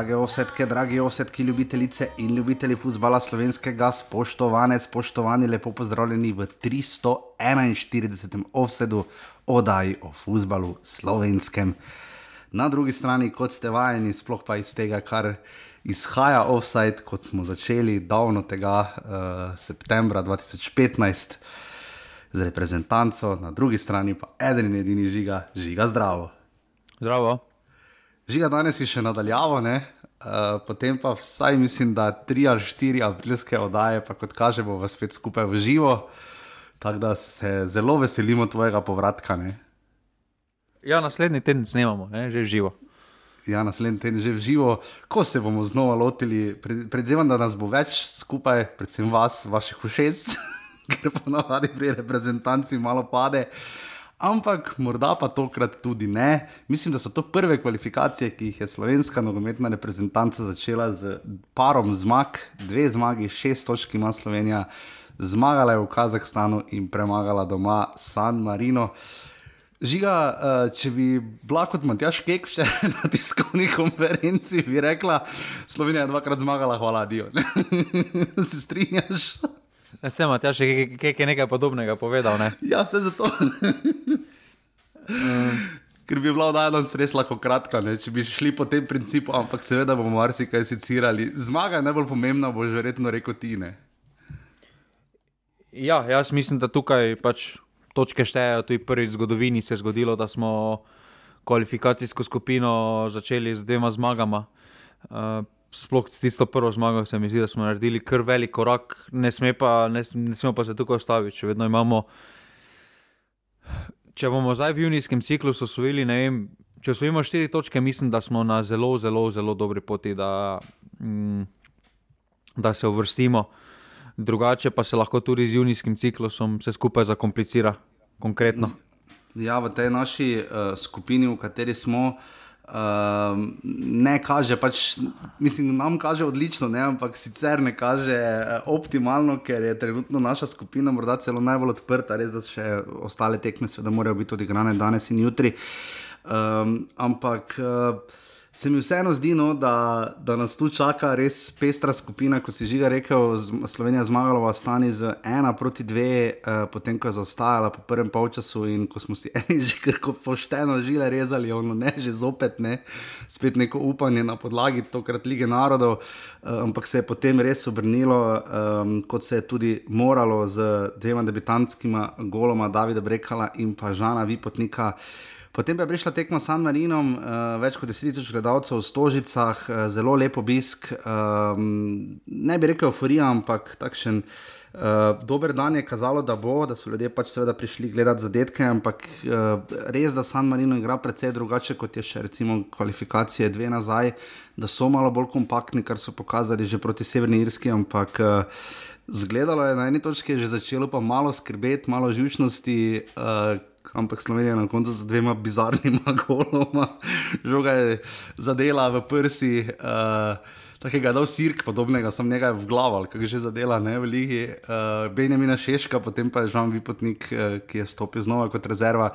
Drage ovsetke, dragi ovsetki, ljubitelice in ljubitelji futbola slovenskega, spoštovane, spoštovani, lepo pozdravljeni v 341. ovsedu oddaji o futbalu slovenskem. Na drugi strani, kot ste vajeni, sploh pa iz tega, kar izhaja offside, kot smo začeli davno tega uh, septembra 2015 z reprezentanco, na drugi strani pa eden in edini žiga, žiga zdravo. Zdravo. Žiga danes je še nadaljavo, uh, potem pa vsaj mislim, da tri ali štiri aprilske oddaje, pa kot kaže, bomo spet skupaj v živo. Tako da se zelo veselimo tvojega povratka. Ne? Ja, naslednji teden snemamo, ne? že živo. Ja, naslednji teden že živo, ko se bomo znova lotili. Predvidevam, da nas bo več skupaj, predvsem vas, vaših ušes. ker pa navadi pri reprezentanci malo pade. Ampak morda pa tokrat tudi ne. Mislim, da so to prve kvalifikacije, ki jih je slovenska nogometna reprezentanca začela z parom zmag, dve zmagi, šest točk ima Slovenija, zmagala je v Kazahstanu in premagala doma San Marino. Žiga, eh, če bi bila kot Matjaš Kek še na tiskovni konferenci, bi rekla, Slovenija je dvakrat zmagala, hvala Dio. Se strinjaš? Vse ima, ja, še kaj je nekaj podobnega povedal. Ne? Ja, se zato. Ker bi bila oddaja res lahko kratka, ne? če bi šli po tem principu, ampak seveda bomo marsikaj secirali. Zmaga je najbolj pomembna, bo že verjetno rekel ti. Ne? Ja, jaz mislim, da tukaj pač točke štejejo. Tudi prvič v zgodovini se je zgodilo, da smo kvalifikacijsko skupino začeli z dvema zmagama. Uh, sploh tisto prvo zmago, se mi zdi, da smo naredili kar velik korak, ne, sme pa, ne, ne smemo pa se tukaj ostaviti. Če vedno imamo. Če bomo zdaj v junijskem ciklusu osvojili, ne vem, če osvojimo štiri točke, mislim, da smo na zelo, zelo, zelo dobri poti, da, mm, da se uvrstimo. Drugače pa se lahko tudi z junijskim ciklusom vse skupaj zakomplicira, konkretno. Ja, v tej naši uh, skupini, v kateri smo, uh, uh, ne kaže, pač, mislim, nam kaže odlično, ne, ampak sicer ne kaže uh, optimalno, ker je trenutno naša skupina morda celo najbolj odprta, res da še ostale tekme, seveda, morajo biti odigrane danes in jutri. Um, ampak. Uh, se mi vseeno zdi, no, da, da nas tu čaka res pestra skupina, kot si že rekel, Slovenija zmagala v Astani z ena proti dve, uh, potem ko je zaostajala po prvem polčasu in ko smo si eni že kar pošteno žile rezali, ono ne že zopet, ne, spet neko upanje na podlagi tokrat lige narodov, uh, ampak se je potem res obrnilo, um, kot se je tudi moralo z dvema debitantskima goloma Davida Brekala in pa Žana Vipotnika. Potem pa je prišla tekma s San Marinom, uh, več kot 10.000 gledalcev v Stožicah, uh, zelo lep obisk. Um, ne bi rekel euforija, ampak takšen uh, dober dan je kazalo, da bo, da so ljudje pač seveda prišli gledati zadetke, ampak uh, res, da San Marino igra precej drugače kot je še recimo kvalifikacije dve nazaj, da so malo bolj kompaktni, kar so pokazali že proti Severni Irski, ampak. Uh, Zgledalo je na eni točki, že začelo pa malo skrbeti, malo žužnosti, uh, ampak Slovenija na koncu z dvema bizarnima goloma, žoga je zadela v prsi. Uh, Takega da v sirk, podobnega sem njega v glavu, kaj že zadela, ne v Ligi. Uh, Benjamina Šeška, potem pa je Žan Vipotnik, uh, ki je stopil znova kot rezerva,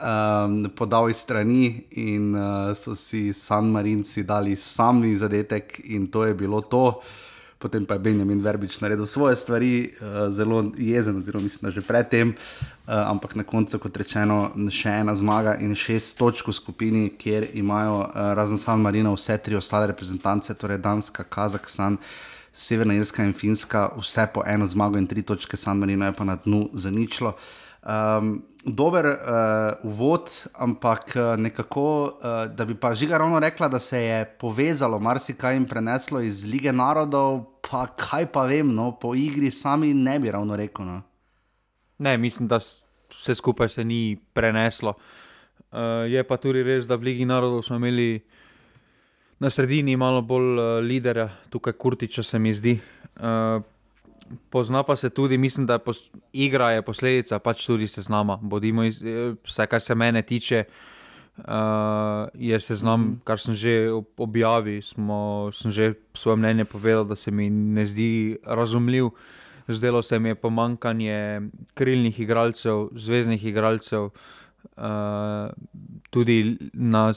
um, podal iz strani in uh, so si San Marinci dali sami zadetek in to je bilo to. Uh, potem pa je Benjamin Verbič naredil svoje stvari, uh, zelo jezen, oziroma mislim, da že predtem, uh, ampak na koncu, kot rečeno, še ena zmaga in šest točk v skupini, kjer imajo uh, razen San Marino vse tri ostale reprezentance, torej Danska, Kazahstan. Severna Irska in Finska, vse po eno zmago in tri točke, San Marino je pa na dnu za ničlo. Uh, Um, dober uh, uvod, ampak uh, nekako, uh, da bi pa žiga ravno rekla, da se je povezalo marsikaj in preneslo iz lige narodov, pa kaj pa vem, no, po igri sami ne bi ravno rekel. No. Ne, mislim, da vse skupaj se ni preneslo. Uh, je pa tudi res, da v Ligi narodov smo imeli na sredini malo bolj uh, lidera, tukaj Kurtiča se mi zdi. Uh, pozna pa se tudi, mislim, da je pos, igra je posledica, pač tudi se znama. Bodimo, iz, eh, vse, kar se mene tiče, uh, je se znam, mm. kar sem že objavil. Smo, sem že svoje mnenje povedal, da se mi ne zdi razumljiv. Zdelo se mi je pomankanje krilnih igralcev, zvezdnih igralcev. Uh, tudi na,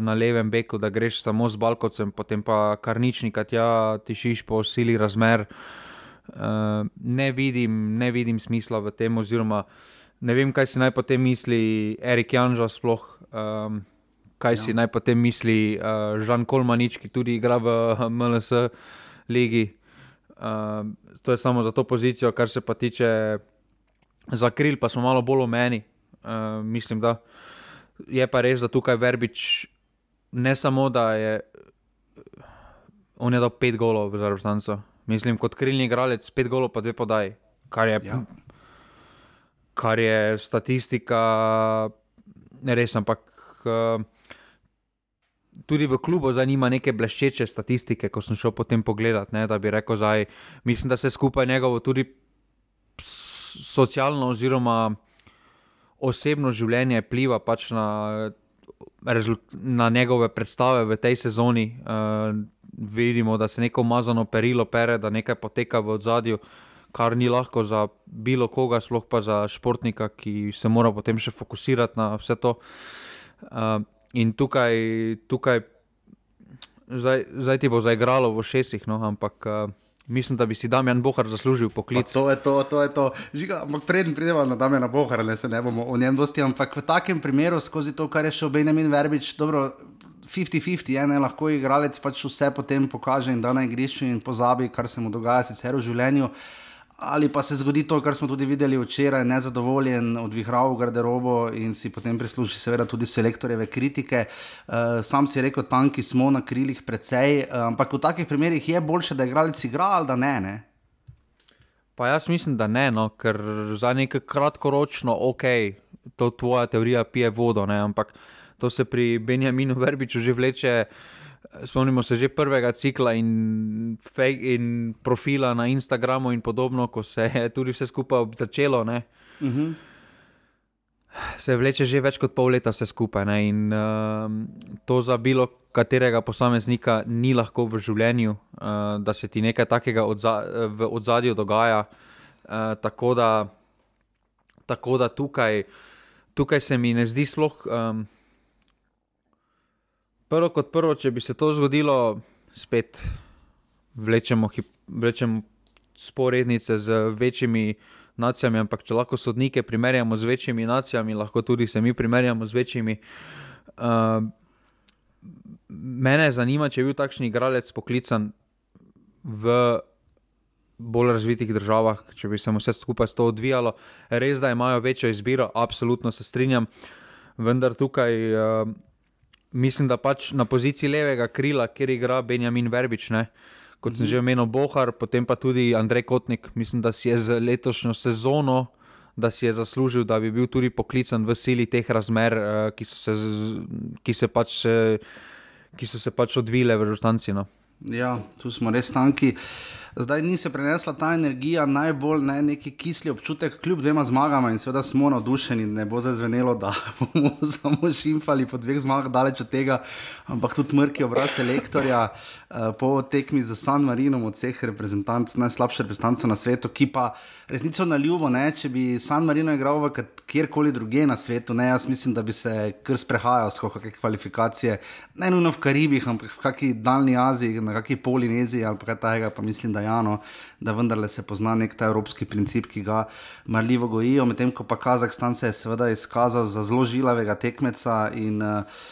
na levem beku, da greš samo z balkocem, potem pa kar nič, kaj ja, tišiš po sili razmer. Uh, ne, vidim, ne vidim smisla v tem, oziroma ne vem, kaj si naj potem misli Erik Janžo, sploh um, kaj ja. si naj potem misli uh, Žan Kolmanič, ki tudi igra v MLS ligi. Uh, to je samo za to pozicijo, kar se pa tiče za kril, pa smo malo bolj omeni. Uh, mislim, da je pa res, da tukaj Verbič ne samo, da je on je dal pet golov v Zavrstancu. Mislim, kot krilni igralec, pet golov, pa dve podaj. Kar je, ja. kar je statistika, res, ampak uh, tudi v klubu zanima neke bleščeče statistike, ko sem šel potem pogledat, ne, da bi rekel, da mislim, da se skupaj njegovo tudi socialno oziroma osebno življenje pliva pač na, na njegove predstave v tej sezoni. Uh, vidimo, da se neko umazano perilo pere, da nekaj poteka v zadju, kar ni lahko za bilo koga, sploh pa za športnika, ki se mora potem še fokusirati na vse to. Uh, in tukaj, tukaj zdaj, zdaj ti bo zaigralo v šestih, no, ampak. Uh, Mislim, da bi si Damien Bohar zaslužil poklic. Pa to je to, to je to. Preden pridemo na Damiena Bohara, ne se ne bomo o njem dosti, ampak v takem primeru, skozi to, kar je šel Benjamin Verbič, dobro, 50-50, ena lahko igralec pač vse potem pokaže in da na igrišču in pozabi, kar se mu dogaja sicer v življenju. Uh, ali pa se zgodi to, kar smo tudi videli včeraj, nezadovoljen, odvihral v garderobo in si potem prisluži, seveda, tudi selektorjeve kritike. Uh, sam si rekel, tanki smo na krilih precej, uh, ampak v takih primerih je bolje, da je igralec igral ali da ne. ne? Pa jaz mislim, da ne, no, ker za nekaj kratkoročno, ok, to tvoja teorija pije vodo, ne, ampak to se pri Benjaminu Verbiču že vleče. Spomnimo se že prvega cikla in, in profila na Instagramu in podobno, ko se je tudi vse skupaj začelo. Uh mhm. -huh. Se vleče že več kot pol leta vse skupaj. Ne? In uh, to za bilo katerega posameznika ni lahko v življenju, uh, da se ti nekaj takega odza v ozadju dogaja. Uh, tako, da, tako da tukaj, tukaj se mi ne zdi sploh. Um, Prvo kot prvo, če bi se to zgodilo, spet vlečemo, vlečemo sporednice z večjimi nacijami, ampak če lahko sodnike primerjamo z večjimi nacijami, lahko tudi se mi primerjamo z večjimi. Uh, mene zanima, če je bil takšen igralec poklican v bolj razvitih državah, če bi se vse skupaj to odvijalo. Res, da imajo večjo izbiro, absolutno se strinjam, vendar tukaj. Uh, mislim, da pač na poziciji levega krila, kjer igra Benjamin Verbič, ne? kot sem mm -hmm. že omenil, Bohar, potem pa tudi Andrej Kotnik. Mislim, da si je za letošnjo sezono. Da si je zaslužil, da bi bil tudi poklican v sili teh razmer, eh, ki so se, ki se, pač, ki so se pač odvile v Rustanci. No. Ja, tu smo res tanki. Uh, zdaj ni se prenesla ta energija, najbolj ne, neki kisli občutek, kljub dvema zmagama in seveda smo navdušeni, ne bo zazvenelo, da bomo samo šimfali po dveh zmagah, daleč od tega, ampak tudi mrki obraz selektorja uh, po tekmi za San Marino, od vseh reprezentantov, najslabše reprezentance na svetu, ki pa resnico na ljubo, ne, če bi San Marino igral kjerkoli druge na svetu, ne, jaz mislim, da bi se kar sprehajal skozi kakšne kvalifikacije, ne nujno v Karibih, ampak v kakšni daljni Aziji, na kakšni Polineziji ali kaj takega, pa mislim, da Jano, da vendarle se pozna nek ta evropski princip, ki ga marljivo gojijo, medtem ko pa Kazahstan se je seveda izkazal za zelo žilavega tekmeca in uh,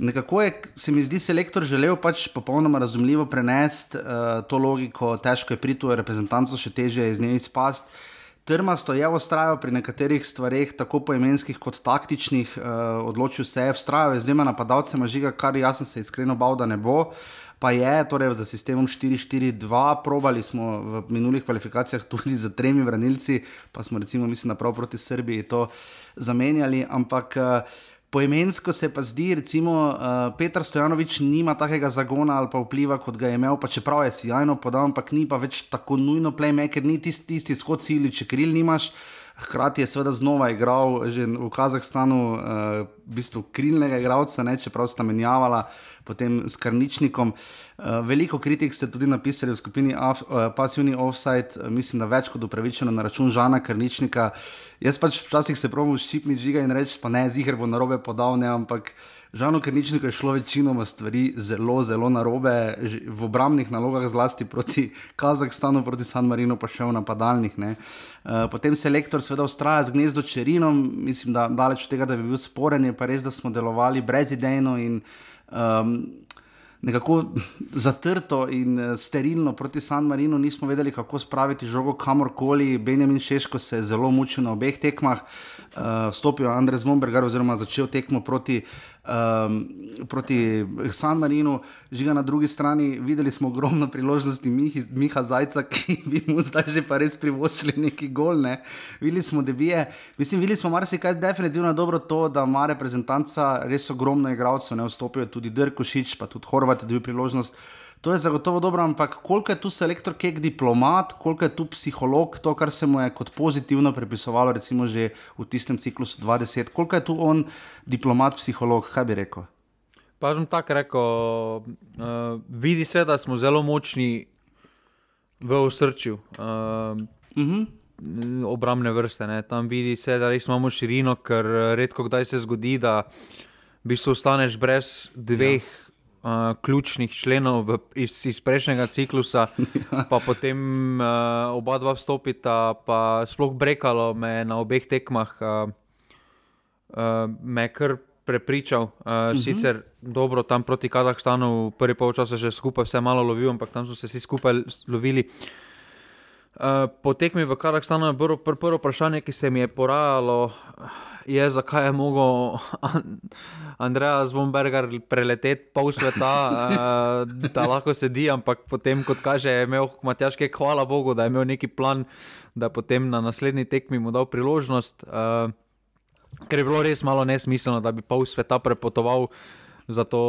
Nekako je, se mi zdi, selektor želel pač popolnoma razumljivo prenesti uh, to logiko, težko je priti v reprezentanco, še teže je iz nje izpasti. Trmasto je ustrajal pri nekaterih stvareh, tako poimenskih kot taktičnih, uh, odločil se je, ustrajal je z dvema napadalcema žiga, kar jaz sem se iskreno bal, da ne bo. Pa je, torej za sistemom 4-4-2, probali smo v minulih kvalifikacijah tudi z tremi branilci, pa smo recimo, mislim, prav proti Srbiji to zamenjali, ampak. Uh, Poimensko se pa zdi, recimo, uh, Petr Stojanovič nima takega zagona ali pa vpliva, kot ga je imel, pa čeprav je sjajno podal, ampak ni pa več tako nujno playmaker, ni tisti, tisti skod sili, če kril nimaš. Hkrati je seveda znova igral že v Kazahstanu, uh, v bistvu krilnega igralca, čeprav sta menjavala potem s Karničnikom. Uh, veliko kritik ste tudi napisali v skupini uh, Passivni Offside, uh, mislim, da več kot upravičeno na račun Žana Krničnika. Jaz pač včasih se probujem ščipni žiga in reči, pa ne, zihar bo narobe podal, ne, ampak Žano Krničniku je šlo večinoma stvari zelo, zelo narobe, v obramnih nalogah, zlasti proti Kazahstanu, proti San Marinu, pa še v napadalnih. Uh, potem se lektor seveda ustraja z gnezdo Čerinom, mislim, da daleč od tega, da bi bil sporen, je pa res, da smo delovali brezidejno in um, nekako zatrto in eh, sterilno proti San Marinu, nismo vedeli, kako spraviti žogo kamorkoli. Benjamin Šeško se je zelo mučil na obeh tekmah, uh, stopil je Andrej Zvombergar oziroma začel tekmo proti um, proti San Marinu, žiga na drugi strani. Videli smo ogromno priložnosti Mihi, Miha Zajca, ki bi mu zdaj že pa res privoščili neki gol. Ne. Videli smo, da bije. Mislim, videli smo marsikaj, definitivno je dobro to, da ima reprezentanca res ogromno igralcev, ne vstopijo tudi Drkošič, pa tudi Horvat, da bi priložnost. To je zagotovo dobro, ampak koliko je tu selektor, kek diplomat, koliko je tu psiholog, to, kar se mu je kot pozitivno pripisovalo, recimo že v tistem ciklusu 20, koliko je tu on diplomat, psiholog, kaj bi rekel? Pa že tako rekel, uh, vidi se, da smo zelo močni v osrčju. Uh, uh -huh. Obramne vrste, ne. tam vidi se, da res imamo širino, ker redko kdaj se zgodi, da v bistvu ostaneš brez dveh. Ja uh, ključnih členov v, iz, iz prejšnjega ciklusa, pa potem uh, oba dva vstopita, pa sploh brekalo me na obeh tekmah, uh, uh, me kar prepričal. Uh, uh -huh. Sicer dobro tam proti Kazahstanu, prvi polčas že skupaj vse malo lovil, ampak tam so se vsi skupaj lovili. Uh, po tekmi v Kazahstanu je bilo pr prvo vprašanje, ki se mi je porajalo, je, zakaj je mogel Andrej Zvonberger preleteti pol sveta, uh, da lahko sedi, ampak potem, kot kaže, je imel Matjaške, hvala Bogu, da je imel neki plan, da je potem na naslednji tekmi mu dal priložnost. Uh, ker je bilo res malo nesmiselno, da bi pol sveta prepotoval. Zato,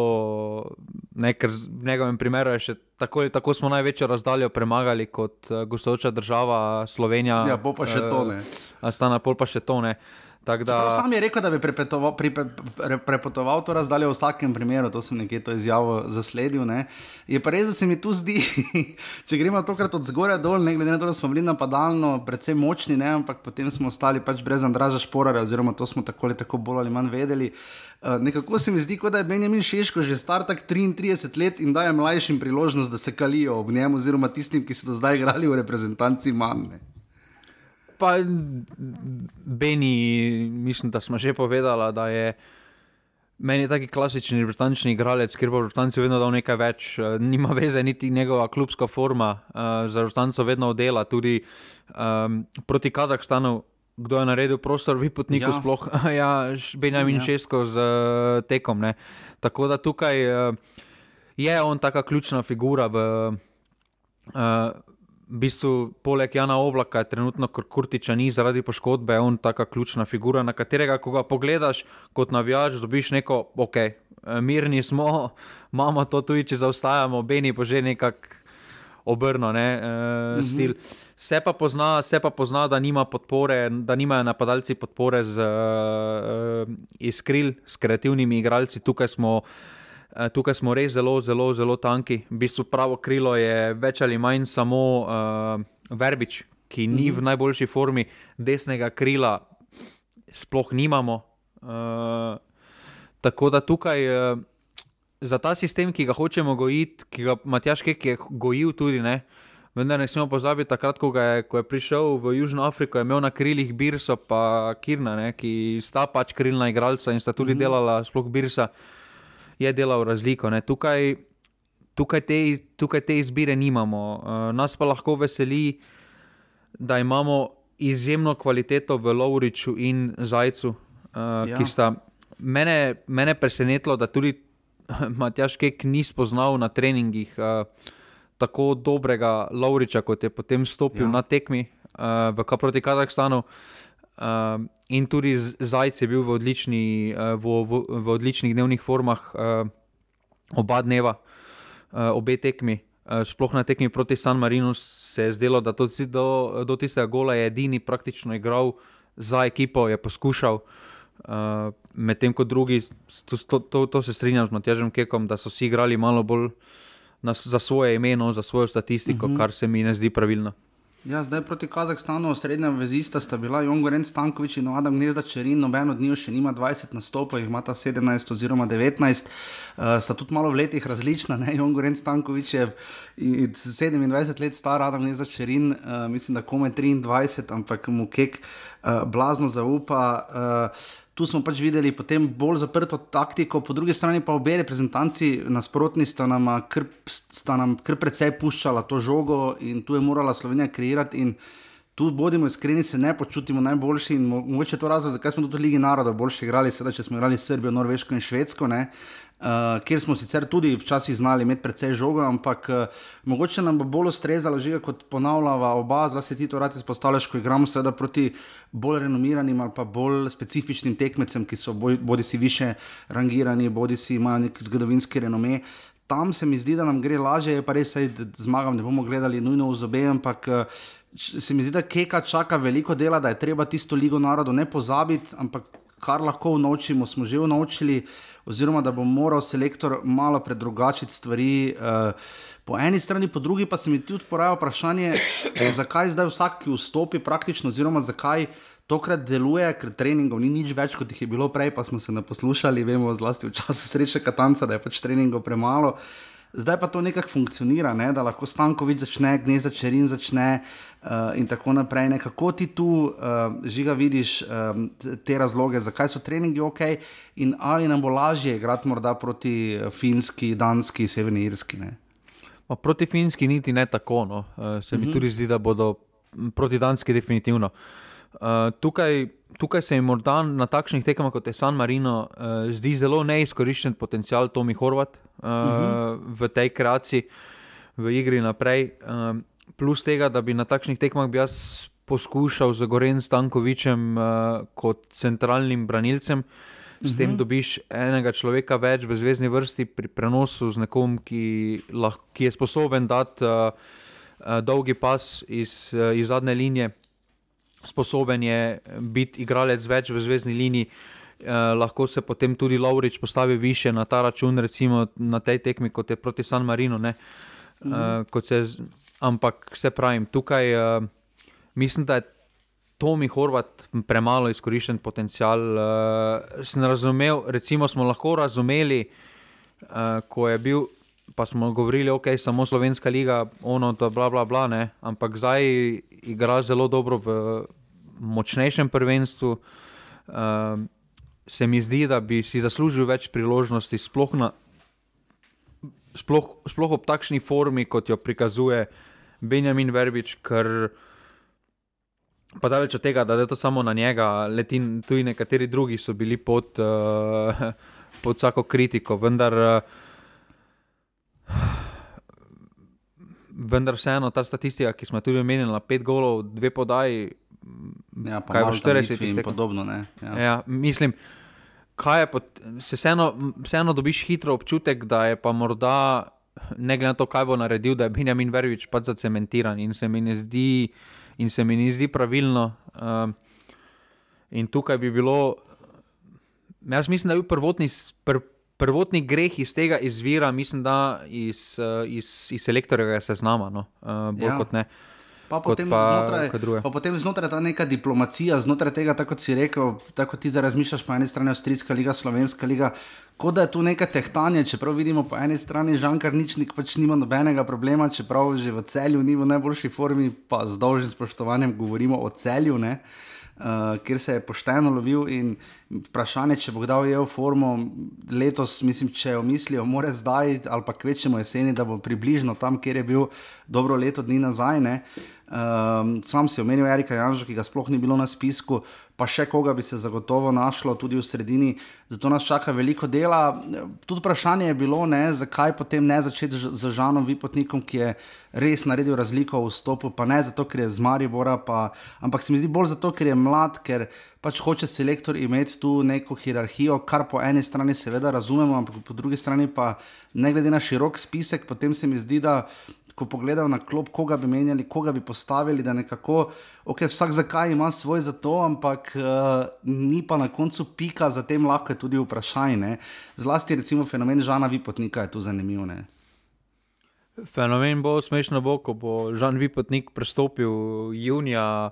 ne, ker v njegovem primeru je še tako, tako smo največjo razdaljo premagali kot uh, gostoča država Slovenija. Ja, bo pa še to ne. Uh, Stana pol pa še to ne. Uh, Da... Sam je rekel, da bi prepotoval, pri, pre, prepotoval to razdaljo v vsakem primeru, to sem nekje to izjavo zasledil. Ne. Je pa res, da se mi tu zdi, če gremo tokrat od zgoraj dol, ne glede na to, da smo bili napadalno, predvsem močni, ne, ampak potem smo ostali pač brez Andraža Šporara, oziroma to smo tako ali tako bolj ali manj vedeli. Uh, nekako se mi zdi, kot da je Benjamin Šeško že star tak 33 let in daje mlajšim priložnost, da se kalijo ob njemu, oziroma tistim, ki so do zdaj igrali v reprezentanci manj. Pa Beni, mislim, da smo že povedali, da je meni taki klasični britanski igralec, ker bo Britanci vedno dal nekaj več, eh, nima veze niti njegova klubska forma, uh, za Britanco vedno dela, tudi um, proti Kazahstanu. Kdo je naredil prostor, vi potniki, ja. sploh, ja, Benjamin ja. Šesko z uh, tekom. Ne. Tako da tukaj uh, je on taka ključna figura v. Uh, v bistvu, poleg Jana Oblaka, trenutno Kurtiča ni zaradi poškodbe, on je ta ključna figura, na katerega, ko ga pogledaš kot navijač, dobiš neko, ok, eh, mirni smo, imamo to tudi, če zaostajamo, Beni pa že nekako. Obrno, ne, uh, mm -hmm. se, pa pozna, se pa pozna, da nima podpore, da nimajo napadalci podpore z, uh, iz kril, s kreativnimi igralci. Tukaj smo uh, tukaj smo res zelo, zelo, zelo tanki. V bistvu pravo krilo je več ali manj samo uh, verbič, ki ni v mhm. najboljši formi, desnega krila sploh nimamo. Uh, tako da tukaj uh, za ta sistem, ki ga hočemo gojiti, ki ga Matjaš Kek je gojil tudi. Ne, Vendar ne smemo pozabiti, takrat, ko, je, ko je prišel v Južno Afriko, je imel na krilih Birsa in Kirna, ne, ki sta pač krilna igralca in sta tudi mm -hmm. delala, sploh Birsa. Uh, je delal razliko. Tukaj, tukaj, te, tukaj te izbire nimamo. Uh, nas pa lahko veseli, da imamo izjemno kvaliteto v Lovriču in Zajcu, uh, ja. ki sta mene, mene presenetilo, da tudi Matjaš Kek ni spoznal na treningih. Uh, Tako dobrega Lovriča, kot je potem stopil ja. na tekmi uh, v proti Kazahstanu, uh, in tudi Zajec je bil v, odlični, uh, v, v, v odličnih dnevnih formah, uh, oba dneva, uh, obe tekmi. Uh, sploh na tekmi proti San Marinu se je zdelo, da do, do tistega gola je edini praktično igral za ekipo, je poskušal. Uh, Medtem ko drugi, to, to, to, to se strinjam z Matjažem Kekom, da so si igrali malo bolj, na, za svoje ime, no, za svojo statistiko, uh -huh. kar se mi ne zdi pravilno. Ja, zdaj proti Kazahstanu, srednja vezista sta bila Jongoren Stankovič in Adam Gnezda Čerin, noben od njih še nima 20 nastopov, jih ima ta 17 oziroma 19, uh, sta tudi malo v letih različna. Jongoren Stankovič je 27 let star, Adam Gnezda Čerin, uh, mislim, da kome 23, ampak mu kek uh, blazno zaupa. Uh, tu smo pač videli bolj zaprto taktiko, po drugi strani pa obe reprezentanci nasprotni sta nam kar, sta nam kar precej puščala to žogo in tu je morala Slovenija kreirati. Tu bodimo iskreni, se ne počutimo najboljši in mogoče to razlog, zakaj smo tudi v Ligi narodov boljši igrali, sedaj če smo igrali Srbijo, Norveško in Švedsko. Uh, uh, kjer smo sicer tudi včasih znali imeti precej žogo, ampak uh, mogoče nam bo bolj ustrezalo, že kot ponavljava oba, zlasti ti to radi izpostavljaš, ko igramo seveda proti bolj renomiranim ali pa bolj specifičnim tekmecem, ki so boj, bodi si više rangirani, bodi si imajo nek zgodovinski renome. Tam se mi zdi, da nam gre lažje, pa res, da zmagam, ne bomo gledali nujno v zobe, ampak uh, se mi zdi, da Keka čaka veliko dela, da je treba tisto ligo narodov ne pozabiti, ampak kar lahko naučimo, smo že naučili. Uh, oziroma da bo moral selektor malo predrugačiti stvari. Uh, po eni strani, po drugi pa se mi tudi poraja vprašanje, eh, zakaj zdaj vsak, ki vstopi praktično, oziroma zakaj. Tokrat deluje, ker treningov ni nič več, kot jih je bilo prej, pa smo se ne poslušali, vemo, zlasti v času sreče Katanca, da je pač treningov premalo. Zdaj pa to nekako funkcionira, ne? da lahko Stankovič začne, gnezda Čerin začne, uh, in tako naprej. Ne? Kako ti tu, uh, žiga, vidiš um, te razloge, zakaj so treningi ok, in ali nam bo lažje igrati morda proti Finski, Danski, Severni Irski? Ne? Proti Finski niti ne tako. No. Se mi uh mhm. -huh. tudi zdi, da bodo proti Danski definitivno. Uh, tukaj, tukaj se jim morda na takšnih tekmah kot je San Marino uh, zdi zelo neizkoriščen potencial Tomi Horvat uh, uh -huh. v tej kreaciji, v igri naprej. Uh, plus tega, da bi na takšnih tekmah bi jaz poskušal z Gorenem Stankovičem uh, kot centralnim branilcem. S tem mhm. dobiš enega človeka več v zvezdni vrsti pri prenosu z nekom, ki, lahko, ki je sposoben dati uh, uh, dolgi pas iz, uh, iz zadnje linije, sposoben je biti igralec več v zvezdni liniji. Uh, lahko se potem tudi Laurič postavi više na ta račun, recimo na tej tekmi, kot je proti San Marinu. Uh, uh, kot se Ampak vse pravim, tukaj uh, mislim, da je Tomi Horvat premalo izkoriščen potencial. Sem razumel, recimo smo lahko razumeli, uh, ko je bil, pa smo govorili, ok, samo Slovenska liga, ono, da bla bla bla, ne? ampak zdaj igra zelo dobro v močnejšem prvenstvu. Uh, se mi zdi, da bi si zaslužil več priložnosti, sploh, na, sploh, sploh ob takšni formi, kot jo prikazuje. Benjamin Verbič, ker pa daleč od tega, da je to samo na njega, leti tudi nekateri drugi so bili pod, uh, pod vsako kritiko, vendar. Uh, Vendar vseeno ta statistika, ki smo tudi omenili, pet golov, dve podaji, ja, kaj bo 40 in podobno. Ja. Ja, mislim, kaj je, pot, se vseeno, vseeno dobiš hitro občutek, da je pa morda ne glede na to, kaj bo naredil, da je Benjamin Vervič pač zacementiran in se mi ne zdi, in se mi ne zdi pravilno. Uh, in tukaj bi bilo, jaz mislim, da je bil prvotni, pr, prvotni greh iz tega izvira, mislim, da iz, uh, iz, iz selektorja seznama, no, uh, bolj ja. kot ne. Pa potem, pa, znotraj, pa potem znotraj ta neka diplomacija, znotraj tega, tako si rekel, tako ti zdaj razmišljaš, po eni strani Avstrijska liga, Slovenska liga, kot da je tu neka tehtanja, čeprav vidimo po eni strani Žankar Ničnik pač nima nobenega problema, čeprav že v celju ni v najboljši formi, pa z dolžnim spoštovanjem govorimo o celju, ne, uh, kjer se je pošteno lovil in vprašanje, če bo kdaj ujel formo letos, mislim, če jo mislijo, more zdaj ali pa kvečemo jeseni, da bo približno tam, kjer je bil dobro leto dni nazaj. Ne. Um, sam si omenil Erika Janža, ki ga sploh ni bilo na spisku, pa še koga bi se zagotovo našlo tudi v sredini. Zato nas čaka veliko dela. Tudi vprašanje je bilo, ne, zakaj potem ne začeti z Žanom Vipotnikom, ki je res naredil razliko v stopu, pa ne zato, ker je z Maribora, pa, ampak se mi zdi bolj zato, ker je mlad, ker pač hoče selektor imeti tu neko hierarhijo, kar po eni strani seveda razumemo, ampak po drugi strani pa ne glede na širok spisek, potem se mi zdi, da ko pogledajo na klop, koga bi menjali, koga bi postavili, da nekako, ok, vsak zakaj ima svoj za to, ampak uh, ni pa na koncu pika, zatem lahko je tudi vprašanje. Zlasti recimo fenomen Žana Vipotnika je tu zanimiv. Ne? Fenomen bo smešno, bo, ko bo Žan Vipotnik prestopil junija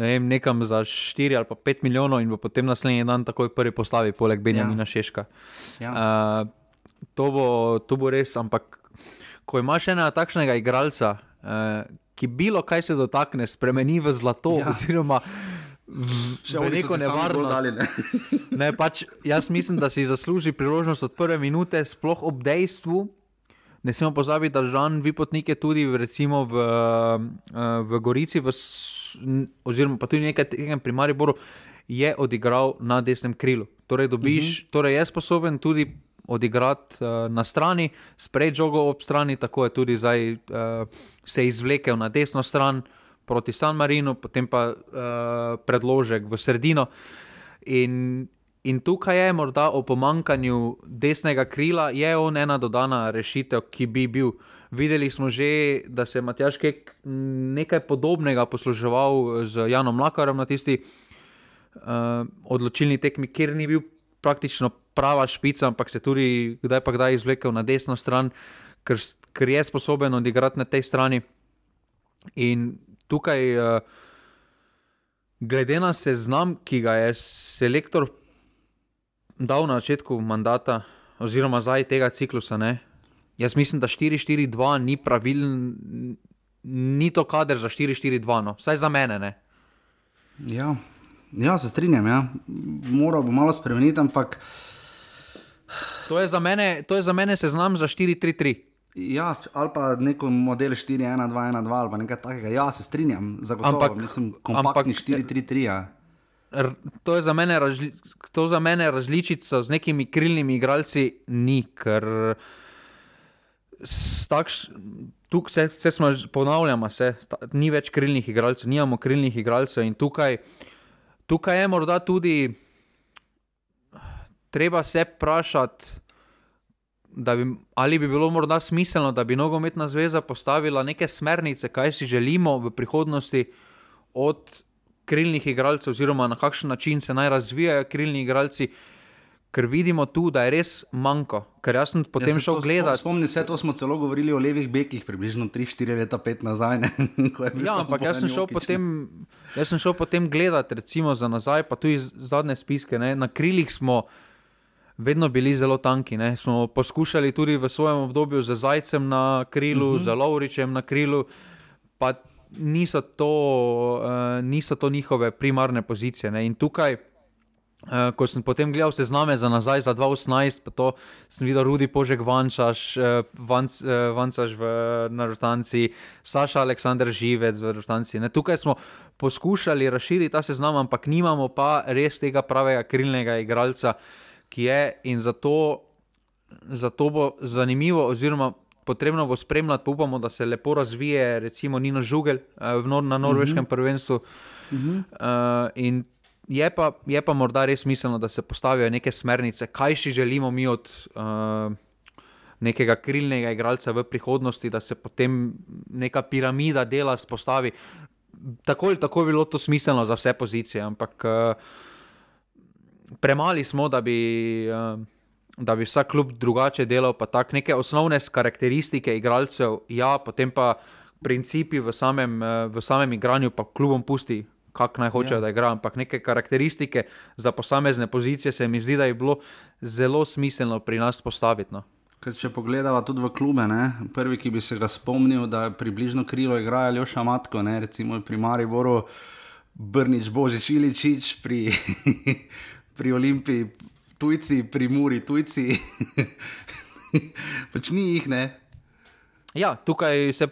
ne vem, nekam za 4 ali pa 5 milijonov in bo potem naslednji dan takoj prvi postavi, poleg Benjamina ja. Šeška. Ja. Uh, to, bo, to bo res, ampak ko imaš enega takšnega igralca, uh, ki bilo kaj se dotakne, spremeni v zlato, ja. oziroma v neko nevarnost. Dali, ne? ne, pač, jaz mislim, da si zasluži priložnost od prve minute, sploh ob dejstvu. Ne smemo pozabiti, da Žan Vipotnik je tudi recimo v, eh, v Gorici, v, oziroma pa tudi nekaj tega pri Mariboru, je odigral na desnem krilu. Torej, dobiš, uh mhm. -huh. torej je sposoben tudi odigrati uh, na strani, sprejeti žogo ob strani, tako je tudi zdaj uh, se izvlekel na desno stran proti San Marinu, potem pa uh, predložek v sredino. In In tukaj je morda o pomankanju desnega krila, je on ena dodana rešitev, ki bi bil. Videli smo že, da se je Matjaš Kek nekaj podobnega posluževal z Janom Lakarjem na tisti uh, odločilni tekmi, kjer ni bil praktično prava špica, ampak se tudi kdaj pa kdaj izvlekel na desno stran, ker, ker je sposoben odigrati na tej strani. In tukaj, uh, glede na seznam, ki ga je selektor dal na začetku mandata, oziroma zdaj tega ciklusa. Ne? Jaz mislim, da 4-4-2 ni pravilen, ni to kader za 4-4-2, no. vsaj za mene. Ja. Ja, se strinjam, ja. moral bi malo spremeniti, ampak. To je za mene, to je za mene seznam za 4-3-3. Ja, ali pa neko model 4-1-2-1-2 ali nekaj takega. Ja, se strinjam, zagotovo. Ampak, mislim, kompaktni 4-3-3. Ja to je za mene, razli, to za mene različica z nekimi krilnimi igralci, ni, ker tukaj se, se smo ponavljali, se, ni več krilnih igralcev, nimamo krilnih igralcev in tukaj, tukaj je morda tudi treba se vprašati. Bi, ali bi bilo morda smiselno, da bi nogometna zveza postavila neke smernice, kaj si želimo v prihodnosti od krilnih igralcev, oziroma na kakšen način se naj razvijajo krilni igralci. Ker vidimo tu, da je res manjko. Ker jaz sem potem ja, šel gledati. Spomnim se, to smo celo govorili o levih bekih, približno 3-4 leta, 5 nazaj. ja, ampak jaz sem, potem, jaz sem šel potem gledati, recimo za nazaj, pa tudi zadnje spiske. Ne. Na krilih smo vedno bili zelo tanki. Ne. Smo poskušali tudi v svojem obdobju z Zajcem na krilu, uh mhm. -huh. z Lovričem na krilu pa niso to, uh, niso to njihove primarne pozicije. Ne? In tukaj, uh, ko sem potem gledal sezname za nazaj, za 2018, pa to sem videl Rudi Požek, Vančaš, uh, Vanc, uh, Vancaš v Narutanci, Saša Aleksandr Živec v Narutanci. Tukaj smo poskušali razširiti ta seznam, ampak nimamo pa res tega pravega krilnega igralca, ki je in zato. Zato bo zanimivo, oziroma potrebno bo spremljati, pa upamo, da se lepo razvije, recimo Nino Žugel uh, nor na norveškem uh mhm. -huh. prvenstvu. Uh -huh. uh, in je pa, je pa morda res smiselno, da se postavijo neke smernice, kaj si želimo mi od uh, nekega krilnega igralca v prihodnosti, da se potem neka piramida dela spostavi. Tako ali tako bi bilo to smiselno za vse pozicije, ampak uh, premali smo, da bi. Uh, da bi vsak klub drugače delal, pa tako neke osnovne karakteristike igralcev, ja, potem pa principi v samem, eh, v samem igranju, pa klubom pusti, kako naj hočejo, ja. da igrajo. Ampak neke karakteristike za posamezne pozicije se mi zdi, da je bilo zelo smiselno pri nas postaviti. No. Če pogledamo tudi v klube, ne? prvi, ki bi se ga spomnil, da je približno krilo igrajo Ljoša Matko, ne? recimo pri Mariboru, Brnič, Božič, Iličič, pri, pri Olimpiji, tujci, pri Muri, tujci. pač ni jih, ne. Ja, tukaj se.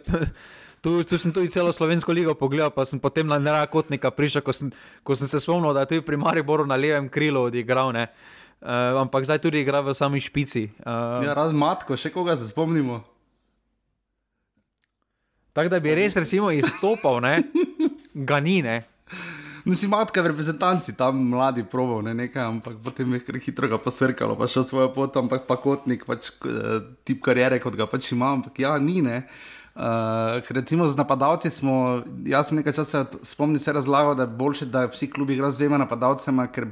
Tu, tu sem tudi celo slovensko ligo pogledal, pa sem potem na nerakotnika prišel, ko sem, ko sem se spomnil, da je tudi pri Mariboru na levem krilu odigral. Uh, ampak zdaj tudi igra v sami špici. Uh, ja, razmatko, še koga se spomnimo. Tako da bi res recimo izstopal, ne? ga ni. Ne? Mislim, matka v reprezentanci, tam mladi proval ne, nekaj, ampak potem je hitro ga posrkalo, pa šel svojo pot, ampak pa kotnik, pač, eh, tip karijere, kot ga pač ima, ampak ja, ni ne. Uh, recimo z napadalci smo, jaz sem nekaj časa spomnil se razlagal, da je bolje, da vsi klubi igrajo z dvema napadalcema, ker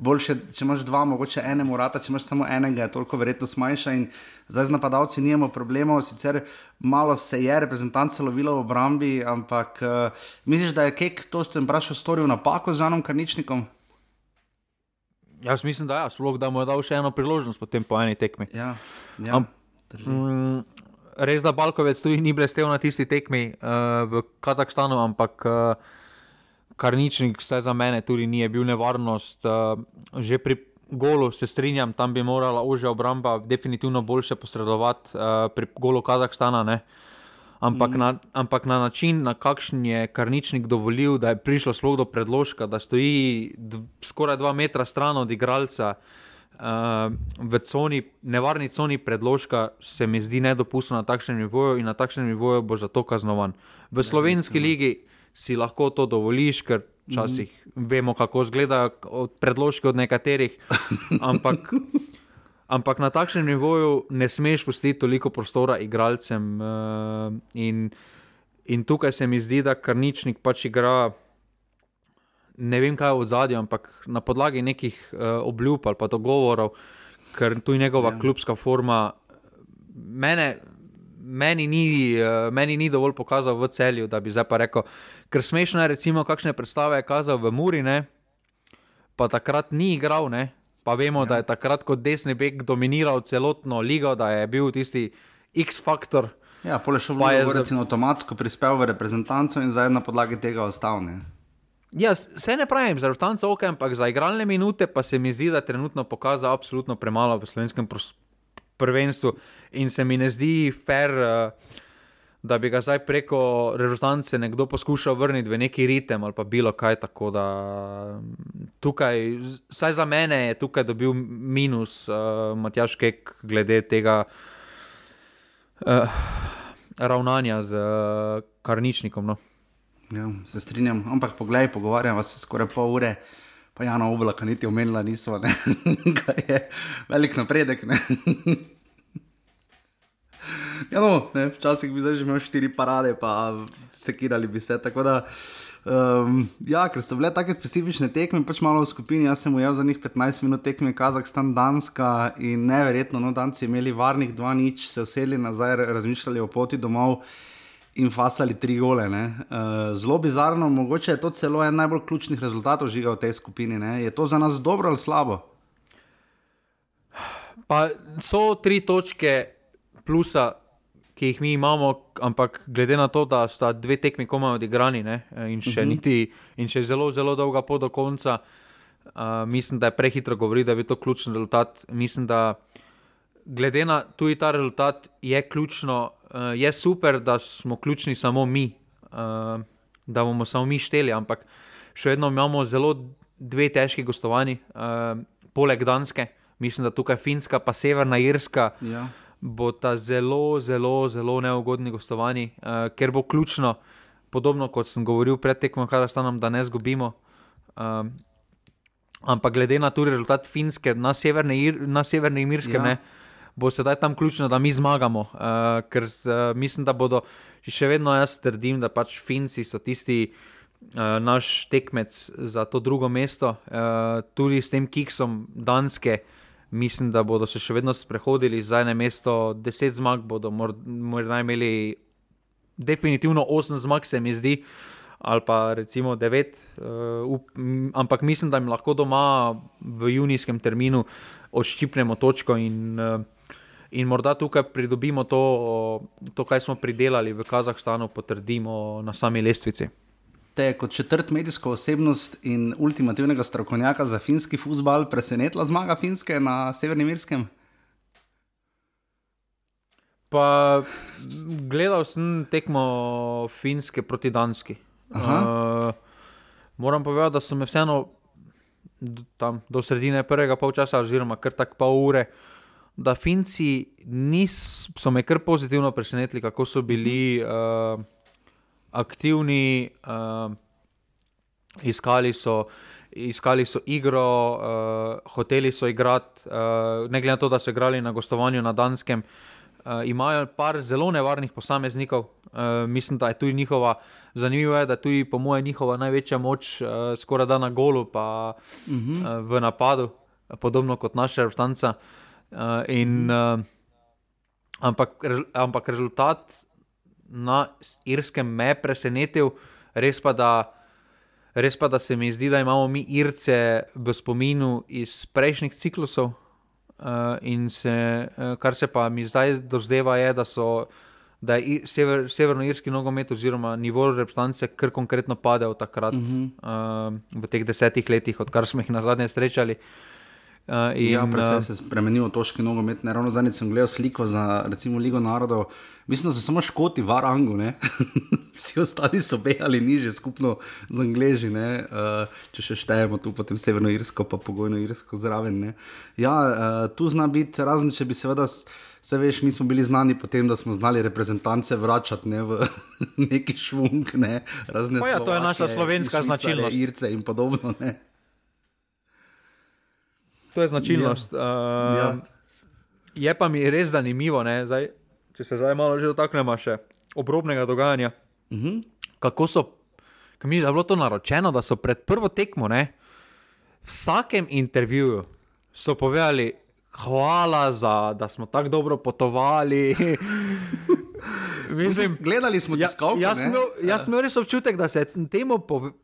boljše, če imaš dva, mogoče enemu rata, če imaš samo enega, je toliko verjetno manjša. In zdaj z napadalci nimamo problemov, sicer malo se je reprezentance lovilo v obrambi, ampak uh, misliš, da je Kek to, če sem vprašal, storil napako z Žanom Karničnikom? Jaz mislim, da je, ja, sploh da mu je dal še eno priložnost potem po eni tekmi. Ja, ja. Am, res da Balkovec tudi ni blestev na tisti tekmi uh, v Kazahstanu, ampak uh, Karničnik, vse za mene, tudi ni bil nevarnost. Uh, že pri golu se strinjam, tam bi morala užja obramba definitivno boljše posredovati uh, pri golu Kazahstana. Ne? Ampak, mm. na, ampak na način, na kakšen je Karničnik dovolil, da je prišlo sploh do predložka, da stoji skoraj dva metra stran od igralca, uh, uh, v coni, nevarni coni predložka, se mi zdi nedopustno na takšnem nivoju in na takšnem nivoju bo za to kaznovan. V slovenski ligi si lahko to dovoliš, ker včasih mm -hmm. vemo, kako izgledajo predložki od nekaterih. Ampak, ampak na takšnem nivoju ne smeš pustiti toliko prostora igralcem. Uh, in, in tukaj se mi zdi, da karničnik pač igra ne vem, kaj je v zadju, ampak na podlagi nekih uh, obljub ali pa dogovorov, ker tu je njegova ja. klubska forma. Mene, meni, ni, uh, meni ni dovolj pokazal v celju, da bi zdaj pa rekel, ker smešno je, recimo, kakšne predstave je kazal v Muri, ne? pa takrat ni igral. Ne? Pa vemo, ja. da je takrat kot desni beg dominiral celotno ligo, da je bil tisti X-faktor. Ja, pole še v Ljubljani, recimo, avtomatsko prispel v reprezentanco in zdaj na podlagi tega ostal. Ja, vse ne pravim, za vrtance ok, ampak za igralne minute pa se mi zdi, da trenutno pokaza absolutno premalo v slovenskem prvenstvu in se mi ne zdi fair, uh, da bi ga zdaj preko rezultance nekdo poskušal vrniti v neki ritem ali pa bilo kaj tako. Da, tukaj, vsaj za mene je tukaj dobil minus uh, Matjaš Kek glede tega uh, ravnanja z uh, karničnikom. No. Ja, se strinjam, ampak poglej, pogovarjamo se skoraj pol ure, pa Jana Oblaka niti omenila nismo, kar je velik napredek. ja, no, ne, včasih bi zdaj že imel štiri parade, pa se kidali bi se. Da, um, ja, ker so bile tako specifične tekme, pač malo v skupini. Jaz sem ujel za njih 15 minut tekme Kazahstan, Danska in neverjetno, no, Danci imeli varnih dva nič, se usedli nazaj, razmišljali o poti domov in fasali tri gole. Uh, zelo bizarno, mogoče je to celo en najbolj ključnih rezultatov žiga v tej skupini. Ne? Je to za nas dobro ali slabo? Pa so tri točke plusa, ki jih mi imamo, ampak glede na to, da sta dve tekmi komaj odigrani ne? in še uh mhm. -huh. niti, in še zelo, zelo dolga pot do konca, uh, mislim, da je prehitro govoriti, da je to ključni rezultat. Mislim, da glede na tudi ta rezultat je ključno je super, da smo ključni samo mi, uh, da bomo samo mi šteli, ampak še vedno imamo zelo dve težki gostovanji, uh, poleg Danske, mislim, da tukaj Finska, pa Severna Irska. Ja. Bo ta zelo, zelo, zelo neugodni gostovanji, uh, ker bo ključno, podobno kot sem govoril pred tekmo, kar stanem, da ne zgubimo. Um, ampak glede na tudi rezultat Finske na severnem Irskem, ja bo sedaj tam ključno, da mi zmagamo. Uh, ker uh, mislim, da bodo še vedno jaz trdim, da pač Finci so tisti. Uh, naš tekmec za to drugo mesto, uh, tudi s tem kiksom Danske, mislim, da bodo se še vedno sprehodili za eno mesto, deset zmag bodo morda imeli, definitivno osem zmag, se mi zdi, ali pa recimo devet, uh, up, ampak mislim, da jim lahko doma v junijskem terminu odščipnemo točko in uh, in morda tukaj pridobimo to, to, kar smo pridelali v Kazahstanu, potrdimo na sami lestvici. Te kot četrt medijsko osebnost in ultimativnega strokovnjaka za finski futbal presenetila zmaga Finske na Severnem Irskem? Pa gledal sem tekmo Finske proti Danski. Uh, moram povedati, da so me vseeno do, do sredine prvega polčasa, oziroma kar tako pol ure, uh, da Finci nis, so me kar pozitivno presenetili, kako so bili uh, aktivni, uh, iskali, so, iskali so igro, uh, hoteli so igrati, uh, ne glede na to, da so igrali na gostovanju na Danskem. Uh, imajo par zelo nevarnih posameznikov, Uh, mislim, da je tu njihova, zanimivo je, da je tu, po mojem, njihova največja moč, uh, skoraj da na golu, pa uh -huh. uh, v napadu, podobno kot naša reprezentanca. Uh, in, uh, ampak, ampak rezultat na Irskem me presenetil, res pa da. Res pa, da se mi zdi, da imamo mi Irce v spominu iz prejšnjih ciklusov, uh, in se, uh, kar se pa mi zdaj dozdeva, je, da, so, da je sever, severnoirski nogomet, oziroma nivo reprezentance, kar konkretno pade od takrat, uh -huh. uh, v teh desetih letih, odkar smo jih na zadnje srečali. Uh, in, ja, predvsem se je spremenil toški nogomet. Ne, ravno zadnjič sem gledal sliko za recimo Ligo narodov. Mislim, da so samo škoti v Arangu, vsi ostali so bejali niže, skupno z Angleži. Uh, če še štejemo tu potem Severno Irsko, pa pogojno Irsko zraven. Ja, uh, tu zna biti razen, če bi seveda. Vse veš, mi smo bili znani po tem, da smo znali reprezentance vračati ne, v neki švunk, ne, razne stvari. Ja, to je naša slovenska značilnost. Irce in podobno. Ne. To je značilnost. Ja. Uh, ja. Je pa mi res zanimivo, zdaj, če se zdaj malo že dotaknemo še obrobnega dogajanja. Uh mhm. -huh. Kako so, kam je bilo to naročeno, da so pred prvo tekmo, ne, v vsakem intervjuju so povedali, hvala za, da smo tako dobro potovali. Mislim, Gledali smo ja, tiskovke. Jaz, jaz sem imel res občutek, da se je temu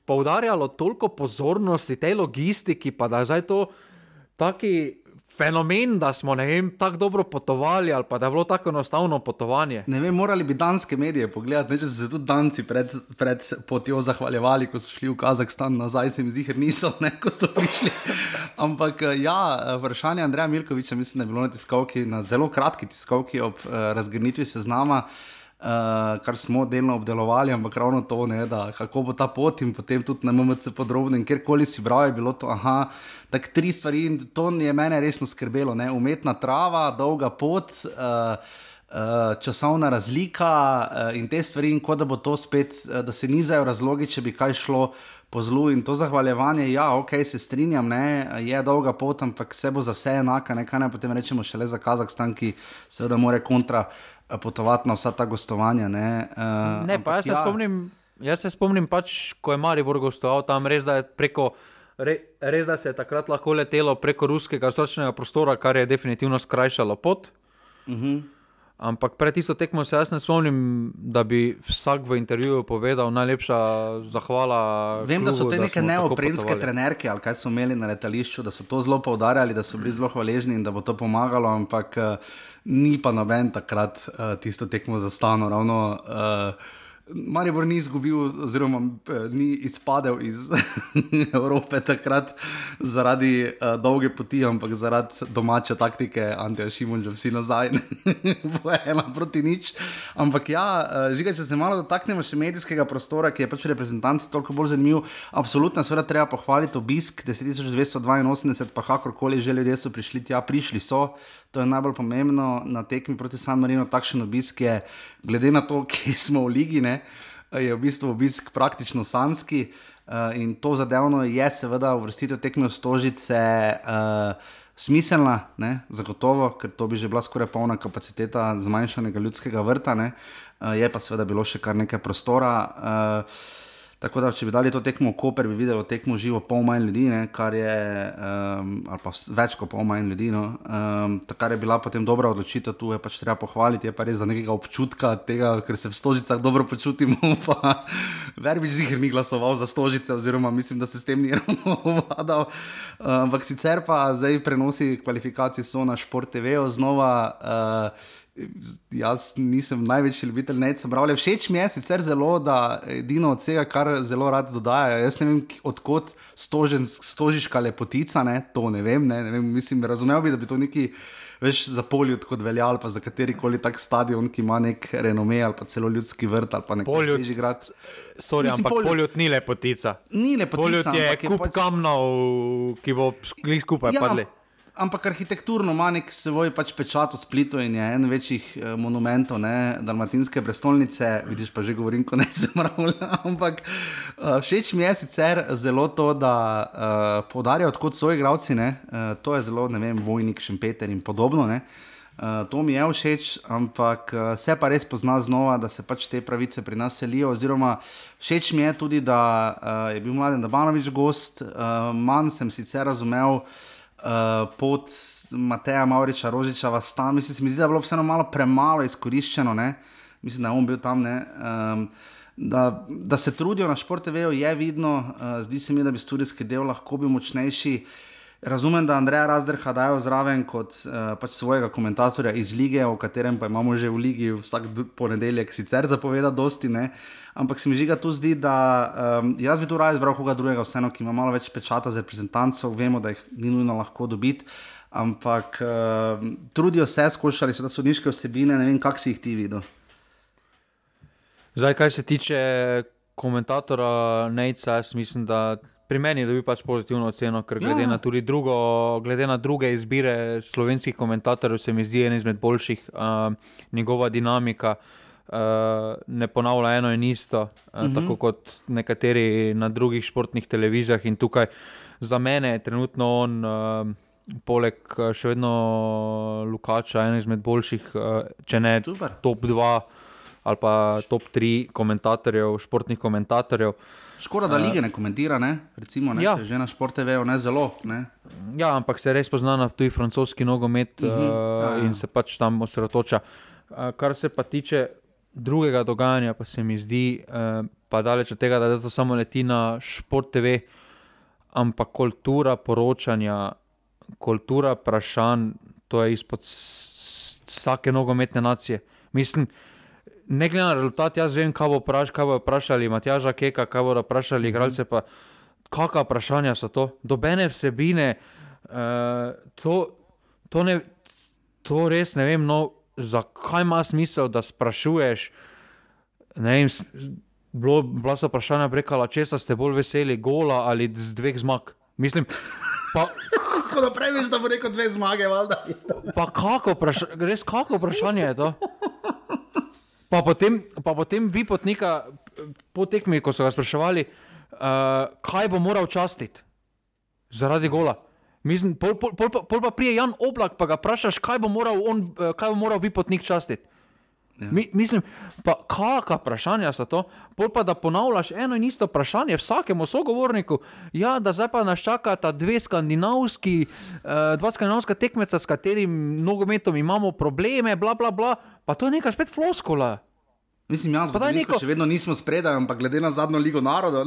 poudarjalo toliko pozornosti, tej logistiki, pa da je zdaj to taki fenomen, da smo tako dobro potovali, ali pa da je bilo tako enostavno potovanje. Ne vem, morali bi danske medije pogledati, ne, če so se tudi danci pred, pred potjo zahvaljevali, ko so šli v Kazahstan nazaj, se jim zdi, ker niso, ne, ko so prišli. Ampak ja, vprašanje Andreja Milkoviča, mislim, da je bilo na tiskovki, na zelo kratki tiskovki ob uh, razgrnitvi seznama uh, kar smo delno obdelovali, ampak ravno to, ne, da kako bo ta pot in potem tudi na MMC podrobno kjerkoli si bral, je bilo to, aha, tako tri stvari in to je mene resno skrbelo, ne, umetna trava, dolga pot. Uh, Uh, časovna razlika uh, in te stvari, in kot da bo to spet, uh, da se nizajo razlogi, če bi kaj šlo po zlu. In to zahvaljevanje, ja, ok, se strinjam, ne, je dolga pot, ampak vse bo za vse enaka, ne, kaj naj potem rečemo šele za Kazahstan, ki seveda more kontra uh, potovati na vsa ta gostovanja. Ne, uh, ne pa jaz se, ja. spomnim, jaz se spomnim, pač, ko je Maribor gostoval tam, res da je preko. Res da se je takrat lahko letelo preko ruskega zračnega prostora, kar je definitivno skrajšalo pot. Uh mhm. -huh. Ampak pred tisto tekmo se jaz ne spomnim, da bi vsak v intervjuju povedal najlepša zahvala. Vem, klubu, da so te neke neoprenske trenerke ali kaj so imeli na letališču, da so to zelo poudarjali, da so bili zelo hvaležni in da bo to pomagalo, ampak uh, ni pa noben takrat uh, tisto tekmo za stano ravno. Uh, Maribor ni izgubil, oziroma eh, ni izpadel iz Evrope takrat zaradi uh, dolge poti, ampak zaradi domače taktike, Anteja Šimunča, vsi nazaj, bo ena proti nič. Ampak ja, uh, žiga, če se malo dotaknemo še medijskega prostora, ki je pač reprezentanci toliko bolj zanimiv, absolutno seveda treba pohvaliti obisk 10282, pa kakorkoli že ljudje so prišli tja, prišli so. To je najbolj pomembno na tekmi proti San Marinu, takšen obisk je, glede na to, kje smo v Ligi, ne, je v bistvu obisk praktično sanski. Uh, in to zadevno je, seveda, uvrstitev tekme v stožice uh, smiselna, ne, zagotovo, ker to bi že bila skoraj polna kapaciteta zmanjšanega ljudskega vrta, uh, je pa seveda bilo še kar nekaj prostora. Uh, Tako da, če bi dali to tekmo v Koper, bi videli tekmo živo pol manj ljudi, ne, kar je, um, ali pa več kot pol manj ljudi. No. Um, kar je bila potem dobra odločitev, tu je pač treba pohvaliti, je pa res za nekega občutka tega, ker se v stožicah dobro počutimo. Verbič zihar ni glasoval za stožice, oziroma mislim, da se s tem ni ravno vladal. Ampak um, sicer pa zdaj prenosi kvalifikacij so na Šport TV znova. Uh, jaz nisem največji ljubitelj Neca Bravlja. Všeč mi je sicer zelo, da edino od vsega, kar zelo rad dodajajo. Jaz ne vem, odkot stožen, stožiška lepotica, ne? to ne vem, ne? Ne vem mislim, razumel bi, da bi to neki. Veš za poljud, kot velja, ali pa za kateri koli tak stadion, ki ima nek renome, ali pa celo ljudski vrt, ali pa nek poljud. Sorry, ampak poljud, poljud ni lepotica. Ni lepotica. Poljud je kup pač... kamnov, ki bo skupaj ja, padli ampak arhitekturno ima nek svoj pač pečat v Splitu in je en večjih eh, monumentov, ne, Dalmatinske prestolnice, vidiš pa že govorim, ko ne se mravlja. Ampak uh, všeč mi je sicer zelo to, da uh, poudarjajo, odkot so igravci, uh, to je zelo, ne vem, vojnik, šempeter in podobno. Ne. Uh, to mi je všeč, ampak uh, se pa res pozna znova, da se pač te pravice pri nas selijo. Oziroma, všeč mi je tudi, da uh, je bil mladen Dabanovič gost. Uh, manj sem sicer razumel uh, pot Mateja Mauriča, Rožiča, vas tam. Mislim, se mi zdi, da je bilo vseeno malo premalo izkoriščeno. Ne? Mislim, da je on bil tam. Um, da, da se trudijo na športe, vejo, je vidno, uh, zdi se mi, da bi studijski del lahko bil močnejši. Uh, Razumem, da Andreja Razdrha dajo zraven kot uh, pač svojega komentatorja iz lige, o katerem pa imamo že v ligi vsak ponedeljek, sicer zapoveda dosti, ne? ampak se mi žiga tu zdi, da um, jaz bi tu raje izbral koga drugega, vseeno, ki ima malo več pečata za reprezentancov, vemo, da jih ni nujno lahko dobiti, ampak uh, trudijo se, skušali so da sodniške osebine, ne vem, kak si jih ti videl. Zdaj, kaj se tiče komentatora jaz mislim, da pri meni dobi pač pozitivno oceno, ker glede, ja. na drugo, glede na druge izbire slovenskih komentatorjev, se mi zdi en izmed boljših, uh, njegova dinamika. Uh, ne ponavlja eno in isto, uh, uh -huh. tako kot nekateri na drugih športnih televizijah. In tukaj za mene je trenutno on, uh, poleg še vedno Lukača, en izmed boljših, uh, če ne Super. top 2 ali pa top 3 komentatorjev, športnih komentatorjev. Škoda, da lige ne komentira, ne? recimo, ne? Ja. že na športe vejo, ne zelo. Ne? Ja, ampak se res pozna na tuji francoski nogomet uh -huh. uh, ja, ja. in se pač tam osredotoča. Uh, kar se pa tiče drugega dogajanja, pa se mi zdi, uh, pa daleč od tega, da to samo leti na šport TV, ampak kultura poročanja, kultura vprašanj, to je izpod vsake nogometne nacije. Mislim, ne glede na rezultat, jaz vem, kaj bo, praš, kaj bo vprašali Matjaža Keka, kaj bodo vprašali mhm. igralce. Pa, kakšna vprašanja so to? Dobene vsebine, uh, to, to, ne, to res ne vem. No, zakaj ima smisel, da sprašuješ? Ne vem, bilo, bila so vprašanja prekala, če ste bolj veseli, gola ali z dveh zmag. Mislim. Pa, Ko naprej veš, da bo rekel dve zmage, valjda. Pa kako, vpraš res kako vprašanje je to? Pa potem, pa potem vi potnika, po tekmi, ko so ga spraševali, uh, kaj bo moral častiti zaradi gola. Mislim, pol, pol, pol, pol pa prije Jan Oblak, pa ga vprašaš, kaj bo moral, on, eh, kaj bo moral vi potnik častiti. Ja. Mi, mislim, pa kakšna vprašanja so to? Pol pa da ponavljaš eno in isto vprašanje vsakemu sogovorniku. Ja, da zdaj pa nas čakata dve skandinavski, uh, dva skandinavska tekmeca, s katerim nogometom imamo probleme, bla, bla, bla. Pa to je nekaj spet floskola. Mislim, jaz pa neko... še vedno nismo spredaj, ampak glede na zadnjo ligo narodov.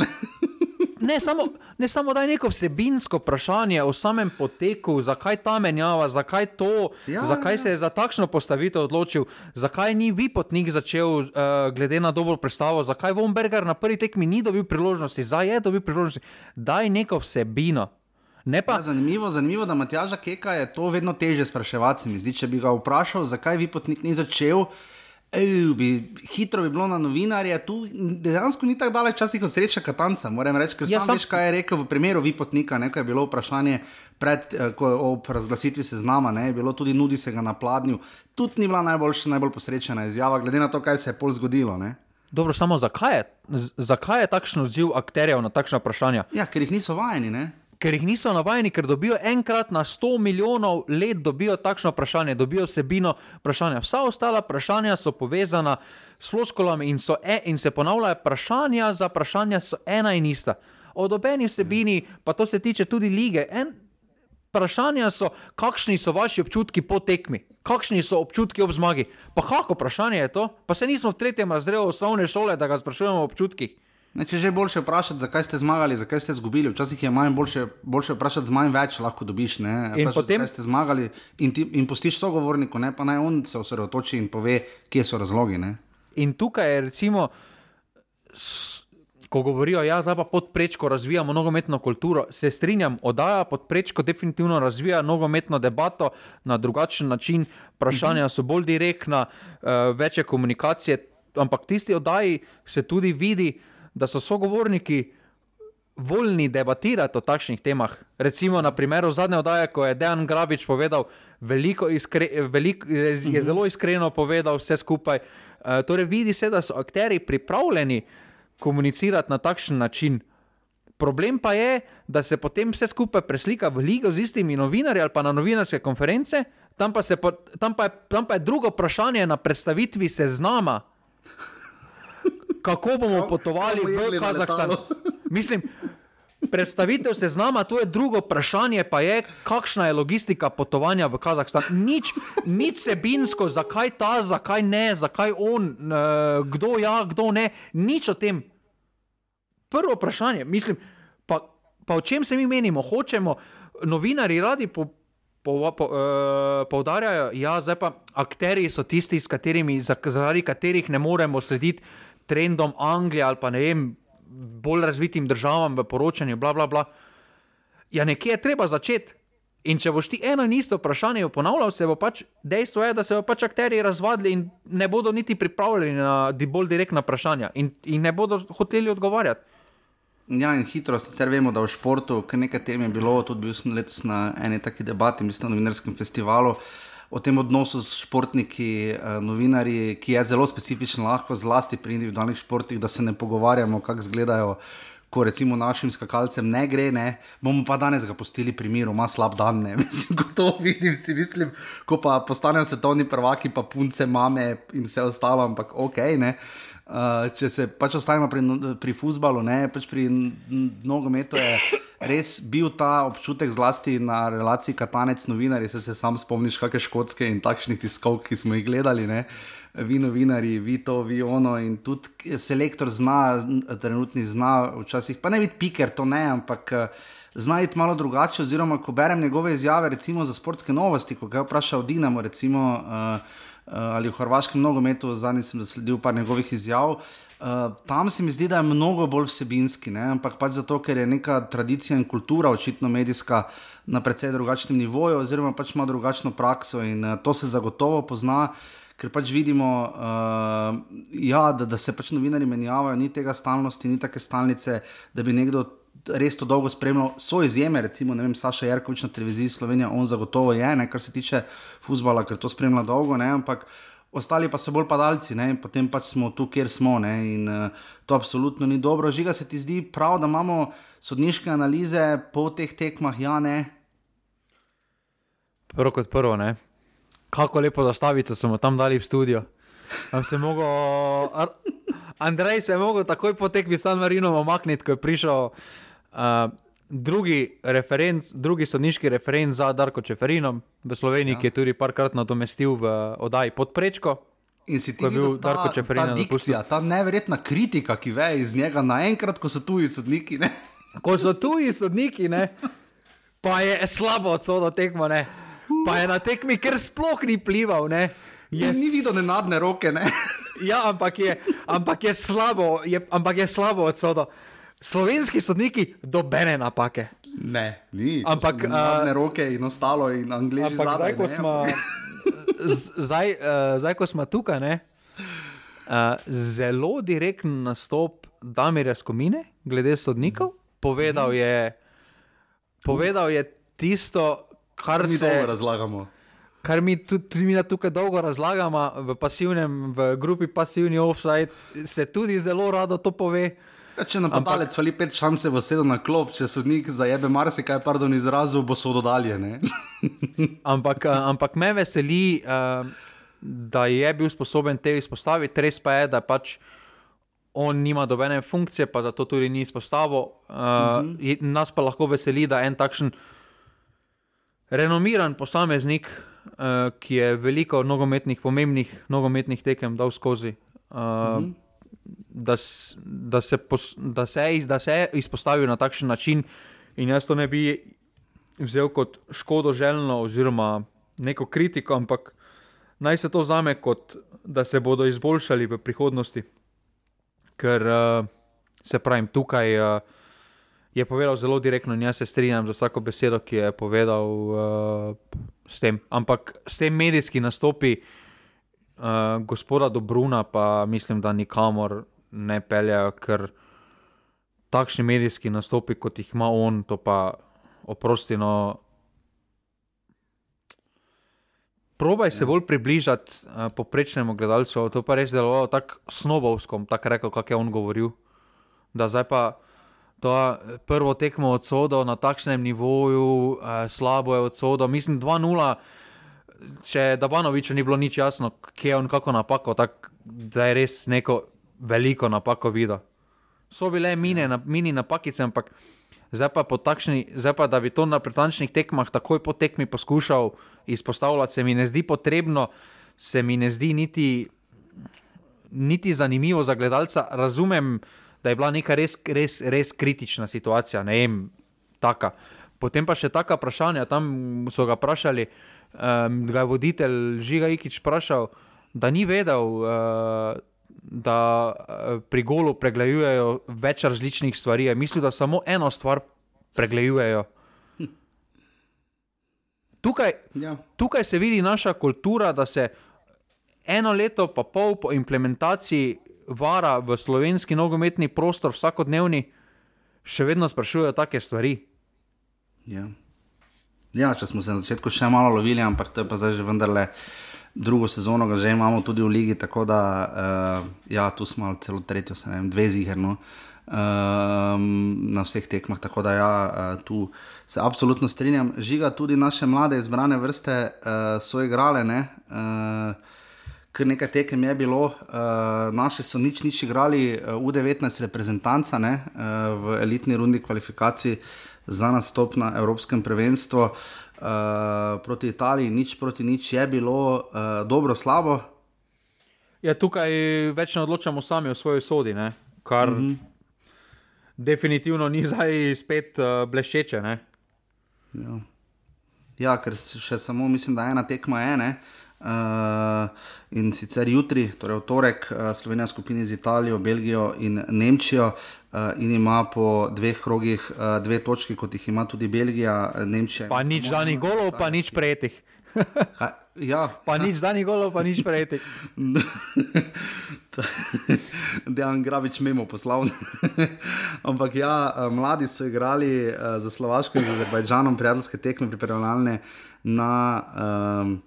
Ne? Ne samo, ne samo da je neko vsebinsko vprašanje o samem poteku, zakaj ta menjava, zakaj to, ja, zakaj ja. se je za takšno postavitev odločil, zakaj ni Vipotnik začel, uh, glede na dobro predstavo, zakaj Vomberger na prvi tekmi ni dobil priložnosti, zdaj je dobil priložnosti. Daj neko vsebino. Pa... Ja, zanimivo, zanimivo, da Matjaža Keka je to vedno teže spraševati. Zdi, če bi ga vprašal, zakaj Vipotnik ni začel. Ej, bi, hitro bi bilo na novinarje, tu dejansko ni tako daleč časih od sreče Katanca. Moram reči, ker ja, sam veš, kaj je rekel v primeru Vipotnika. Nekaj je bilo vprašanje pred eh, razglasitvijo seznama, ne, je bilo tudi nudi se ga na pladnju. Tudi ni bila najboljša, najbolj posrečena izjava, glede na to, kaj se je pol zgodilo. Ne. Dobro, samo zakaj je, zakaj je takšen odziv akterjev na takšna vprašanja? Ja, ker jih niso vajeni. Ne? Ker jih niso navajeni, ker dobijo enkrat na 100 milijonov let, dobijo takšno vprašanje, dobijo vsebino vprašanja. Vsa ostala vprašanja so povezana s floskolami in, e, in se ponavljajo, vprašanja za vprašanja so ena in ista. O dobeni vsebini, pa to se tiče tudi lige. En, vprašanja so, kakšni so vaši občutki po tekmi, kakšni so občutki ob zmagi. Pa kako vprašanje je to? Pa se nismo v tretjem razredu osnovne šole, da ga sprašujemo o občutkih. Ne, če že boljše vprašati, zakaj ste zmagali, zakaj ste izgubili, včasih je manj boljše, boljše vprašati, z manj več lahko dobiš. Ne, in potem ste zmagali in, ti, in postiš sogovorniku, ne pa naj on se osredotoči in pove, kje so razlogi. Ne. In tukaj je recimo. Ko govorijo, da ja, pa pod prečko razvijamo nogometno kulturo, se strinjam, oddaja pod prečko definitivno razvija nogometno debato na drugačen način, vprašanja so bolj direktna, uh, več je komunikacije, ampak tisti oddaji se tudi vidi, uh, da so sogovorniki voljni debatirati o takšnih temah. Recimo na primeru zadnje oddaje, ko je Dejan Grabič povedal, veliko iskre, veliko, je, mhm. zelo iskreno povedal vse skupaj. Uh, torej, vidi se, da so akteri pripravljeni komunicirati na takšen način. Problem pa je, da se potem vse skupaj preslika v ligo z istimi novinarji ali pa na novinarske konference, tam pa, se, tam, pa je, tam pa je drugo vprašanje na predstavitvi seznama, kako bomo potovali bomo jedli v Kazahstan. Mislim, predstavitev seznama, to je drugo vprašanje, pa je, kakšna je logistika potovanja v Kazahstan. Nič, nič sebinsko, zakaj ta, zakaj ne, zakaj on, uh, kdo ja, kdo ne, nič o tem. Prvo vprašanje, mislim, pa, pa o čem se mi menimo? Hočemo, novinari radi po, po, po, uh, poudarjajo, ja, zdaj pa akteri so tisti, s katerimi, za- zaradi katerih ne moremo slediti trendom Anglije ali pa ne vem, bolj razvitim državam v poročanju, bla, bla, bla. Ja, nekje je treba začeti. In če boš ti eno in isto vprašanje ponavljal, se bo pač dejstvo je, da se bo pač akteri razvadili in ne bodo niti pripravljeni na bolj direktna vprašanja in, in ne bodo hoteli odgovarjati. Ja, in hitro, sicer vemo, da v športu, kar nekaj tem je bilo, tudi bil sem letos na eni taki debati, mislim, na novinarskem festivalu. O tem odnosu s športniki, eh, novinarji, ki je zelo specifičen, lahko zlasti pri individualnih športih, da se ne pogovarjamo, kako izgledajo, ko recimo našim skakalcem ne gre, ne, bomo pa danes ga pustili pri miru, ima slab dan, ne, mislim, ko to vidim, si mislim, ko pa postanejo svetovni prvaki, pa punce, mame in vse ostalo, ampak ok, ne. Uh, če se pač ostanemo pri, pri futbalu, ne pač pri nogometu, je res bil ta občutek, zlasti na relaciji katanec-novinarji. Se, se sam spomniš, kakšne škotske in takšnih tiskovk, ki smo jih gledali, ne? vi novinari, vi to, vi ono. In tudi selektor zna, trenutni zna, včasih pa ne biti piker, to ne, ampak. eh, Zna iti malo drugače, oziroma ko berem njegove izjave, recimo za sportske novosti, ko ga je vprašal Dinamo, recimo, uh, uh, ali v hrvaškem nogometu, zadnji sem zasledil par njegovih izjav. Uh, tam se mi zdi, da je mnogo bolj vsebinski, ne? ampak pač zato, ker je neka tradicija in kultura, očitno medijska, na precej drugačnem nivoju, oziroma pač ima drugačno prakso in uh, to se zagotovo pozna. Ker pač vidimo, uh, ja, da, da se pač novinari menjavajo, ni tega stalnosti, ni take stalnice, da bi nekdo res to dolgo spremljal. So izjeme, recimo, vem, Saša Jarkovič na televiziji Slovenija, on zagotovo je, ne, kar se tiče futbola, ker to spremlja dolgo, ne, ampak ostali pa so bolj padalci, ne, potem pač smo tu, kjer smo. Ne, in uh, to absolutno ni dobro. Žiga se ti zdi prav, da imamo sodniške analize po teh tekmah, ja, ne. Prvo kot prvo, ne. Kako lepo zastavico smo tam dali v studio. Se Ar- Andrej se je mogel takoj po tekmi San Marino omakniti, ko je prišel uh, drugi, referenc, drugi sodniški referent za Darko Čeferino v Sloveniji, ja. ki je tudi parkrat nadomestil v oddaji Podprečko. In si ti je videl ta, Darko Čeferin ta na dikcija, ta neverjetna kritika, ki veje iz njega naenkrat, ko so tuji sodniki. Ne? Ko so tuji sodniki, ne, pa je slabo odsodil tekmo, ne. pa je na tekmi, ker sploh ni plival. Ne. Je Ni videl nenadne roke. Ne? Ja, ampak je, ampak je slabo, je, ampak je slabo odsodil. Slovenski sodniki dobene napake. Ne, ni. Ampak, nenadne uh, roke in ostalo, in Ampak zadaj. zdaj, ko ne, smo, zdaj, uh, zdaj, ko smo tukaj, ne, uh, zelo direkten nastop Damirja Skomine, glede sodnikov. Povedal je, povedal je tisto, kar Mi se dolgo razlagamo. kar mi tudi, mi tukaj dolgo razlagamo, v pasivnem, v grupi pasivni offside, se tudi zelo rado to pove. Ja, če napadalec ali pet šanse bo sedel na klop, če sodnik zajebe marsikaj, pardon, izrazil, bo so dodaljene. Ampak, eh, ampak me veseli, eh, da je bil sposoben te izpostaviti. Res pa je, da pač on nima dobene funkcije, pa zato tudi ni izpostavil. Uh, je- Nas pa lahko veseli, da en takšen renomiran posameznik, uh, ki je veliko nogometnih, pomembnih nogometnih tekem dal skozi. Uh, Da, s- da, se pos, da, se da se je izpostavil na takšen način, in jaz to ne bi vzel kot škodo željno, oziroma neko kritiko, ampak naj se to zame kot da se bodo izboljšali v prihodnosti. Ker uh, se pravim, tukaj uh, je povedal zelo direktno in jaz se strinjam z vsako besedo, ki je povedal uh, s tem. Ampak s tem medijski nastopi uh, gospoda Dobruna, pa mislim, da nikamor ne peljajo, ker takšni medijski nastopi, kot jih ima on, to pa oprosti. No, Probaj se bolj približati uh, poprečnemu gledalcu, to pa res delovalo tako snobovsko, tako rekel, kako je on govoril. Da zdaj pa to eh, prvo tekmo odsodil na takšnem nivoju, uh, slabo je odsodil. Mislim, 2-0, če Dabanoviču ni bilo nič jasno, kje je on kako napako, tak, da je res neko veliko napako videl. So bile mine, na, mini napakice, ampak zdaj pa, takšni, zdaj pa, da bi to na pretančnih tekmah takoj po tekmi poskušal izpostavljati, se mi ne zdi potrebno, se mi ne zdi niti, niti zanimivo za gledalca. Razumem, da je bila neka res, res, res kritična situacija, ne vem, taka. Potem pa še taka vprašanja, tam so ga vprašali, um, da je voditelj Žiga Ikič vprašal, da ni vedel. Uh, Da eh, pri golu pregledujejo več različnih stvari, mislim, da samo eno stvar pregledujejo. Tukaj, ja. tukaj se vidi naša kultura, da se eno leto, pa pol po implementaciji vara v slovenski nogometni prostor, vsakodnevni, še vedno sprašujejo take stvari. Ja. ja, če smo se na začetku še malo lovili, ampak to je pa zdaj že vendarle. Drugo sezono ga že imamo tudi v Ligi, tako da uh, ja, tu smo celo tretjo, se ne vem, dve zigerno uh, na vseh tekmah. Tako da ja, uh, tu se absolutno strinjam. Žiga tudi naše mlade izbrane vrste uh, so igrale. Uh, Ker nekaj tekem je bilo, uh, naši so nič, nič igrali, uh, U19 reprezentanca ne, uh, v elitni rundi kvalifikacij, za nastop na Evropskem prvenstvu uh, proti Italiji, nič proti nič je bilo, uh, dobro, slabo. Ja, tukaj več ne odločamo sami o svoji sodi, ne? kar mm -hmm. definitivno ni zdaj spet uh, bleščeče. Ja. ja, ker še samo mislim, da ena tekma je ena. Uh, in sicer jutri, torej v torek, uh, Slovenija skupina z Italijo, Belgijo in Nemčijo, uh, in ima po dveh krogih uh, dve točke, kot jih ima tudi Belgija, Nemčija. Pa nič danih golov, pa nič prejetih. ja. Pa nič danih golov, pa nič prejetih. Dejan Gravič mimo poslovno. Ampak ja, mladi so igrali uh, za Slovaško in za Azerbajdžanom prijateljske tekme pripravljalne na. Um,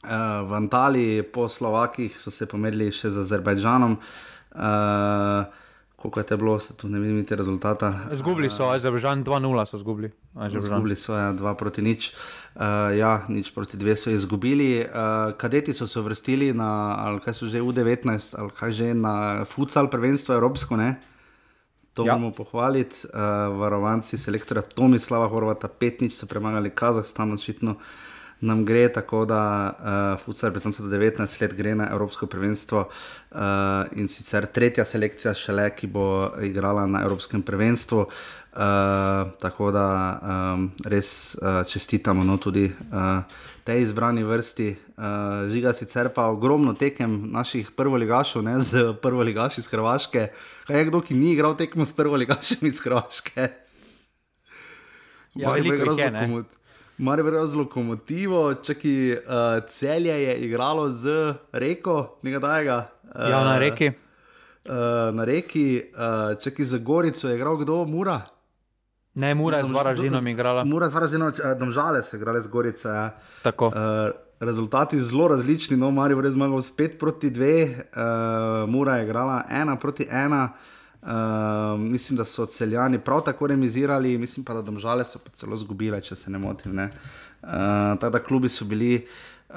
Uh, v Antaliji, po Slovakih, so se pomerili še z Azerbajdžanom. Uh, Kako je te bilo, se tu ne vidim, te rezultate. Zgubili so, Azerbajdžan 2-0 so zgubili. Zgubili so, ja, 2 proti nič. Uh, ja, nič proti 2 so izgubili. Uh, kadeti so se vrstili na, ali kaj so že v 19, ali kaj že na futsal prvenstvo Evropsko, ne? To ja. moramo pohvaliti. Uh, varovanci selektorja Tomislava Horvata, 5 nič so premagali Kazahstan, očitno. Uh, nam gre, tako da uh, Futsal 19 let gre na Evropsko prvenstvo uh, in sicer tretja selekcija šele, ki bo igrala na Evropskem prvenstvu. Uh, tako da um, res uh, čestitamo no, tudi uh, tej izbrani vrsti. Uh, žiga sicer pa ogromno tekem naših prvoligašov, ne z prvoligaši iz Hrvaške. Kaj je kdo, ki ni igral tekmo s prvoligašem iz Hrvaške? Ja, veliko je razlog. Mare verjajo z lokomotivo, če ki uh, celje je igralo z reko, nekaj tajega. Uh, ja, na reki. Uh, na reki, uh, če ki za Gorico je igral kdo, Mura. Ne, Mura je z Varažinom igrala. Mura je z Varažinom, uh, domžale se igrale z Gorico. Ja. Tako. Uh, rezultati zelo različni, no, Marijo je zmagal 5 proti 2, uh, Mura je igrala 1 proti 1. Uh, mislim, da so celjani prav tako remizirali, mislim pa, da domžale so pa celo zgubile, če se ne motim. Ne? Uh, tako da klubi so bili, uh,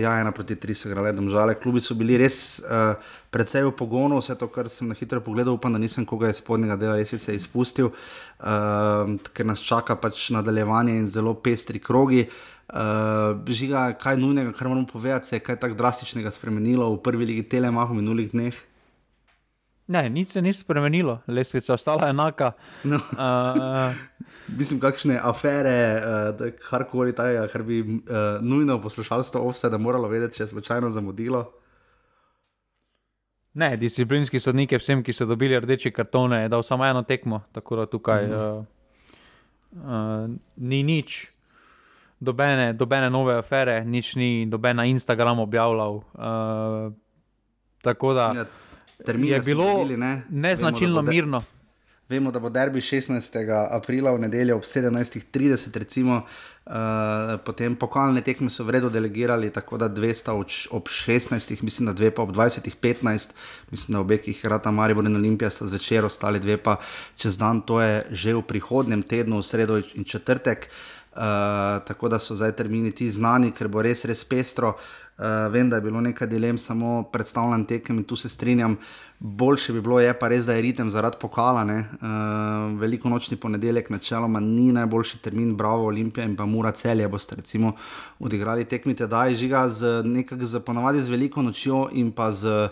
ja, ena proti tri so igrali domžale, klubi so bili res uh, precej v pogonu, vse to, kar sem na hitro pogledal, upam, da nisem koga iz spodnjega dela res se izpustil, uh, ker nas čaka pač nadaljevanje in zelo pestri krogi. Uh, žiga, kaj nujnega, kar moramo povedati, se je kaj tako drastičnega spremenilo v prvi ligi Telemahu v minulih dneh. Ne, nič se ni spremenilo, lestvica je ostala enaka. No. Uh, Mislim, kakšne afere, uh, karkoli tega, kar bi uh, nujno poslušalstvo vse, da moralo vedeti, če je slučajno zamudilo. Ne, disciplinski sodnik je vsem, ki so dobili rdeče kartone, dal samo eno tekmo, tako da tukaj uh -huh. uh, uh, ni nič, dobene, dobene nove afere, nič ni, doben na Instagramu objavljal. Uh, tako da. Ja je bilo dobili, ne? neznačilno vemo, mirno. Vemo, da bo derbi 16. aprila v nedeljo ob 17.30, recimo, uh, potem pokalne tekme so vredno delegirali, tako da dve sta ob 16. mislim, da dve pa ob 20.15. Mislim, da obe, ki jih rata Maribor in Olimpija, sta zvečer, ostali dve pa čez dan, to je že v prihodnem tednu, v sredo in četrtek. Uh, tako da so zdaj termini ti znani, ker bo res, res pestro. Uh, vem, da je bilo nekaj dilem, samo predstavljam tekem in tu se strinjam. Boljše bi bilo, je pa res, da je ritem zaradi pokala. Uh, veliko nočni ponedeljek, načeloma ni najboljši termin, bravo, Olimpija in pa Mura celje boste recimo odigrali tekmite, da je žiga z nekako z ponavadi z veliko nočjo in pa z.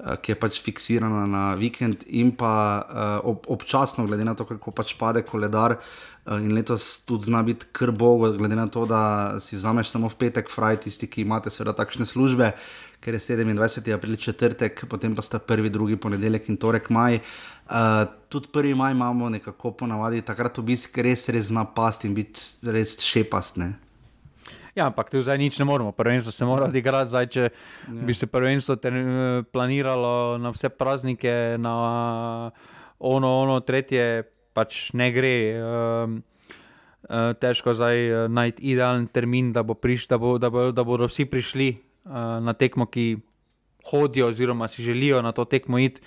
Ki je pač fiksirana na vikend, in pa uh, ob, občasno, glede na to, kako pač pade koledar, uh, in letos tudi zna biti krbo, glede na to, da si vzameš samo v petek, fraj, tisti, ki imate seveda takšne službe, ker je 27. april četrtek, potem pa sta prvi, drugi ponedeljek in torek maj. Uh, tudi prvi maj imamo nekako ponavadi, takrat obisk res, res zna pasti in biti res šepastne. Ja, ampak tu zdaj nič ne moremo, prvenstvo se mora odigrati. Zdaj, če ja. bi se prvenstvo planiralo na vse praznike, na ono, ono, tretje, pač ne gre. Um, težko zdaj najti idealen termin, da, bo priš, da, bo, da, bo, da bodo vsi prišli uh, na tekmo, ki hodijo, oziroma si želijo na to tekmo iti.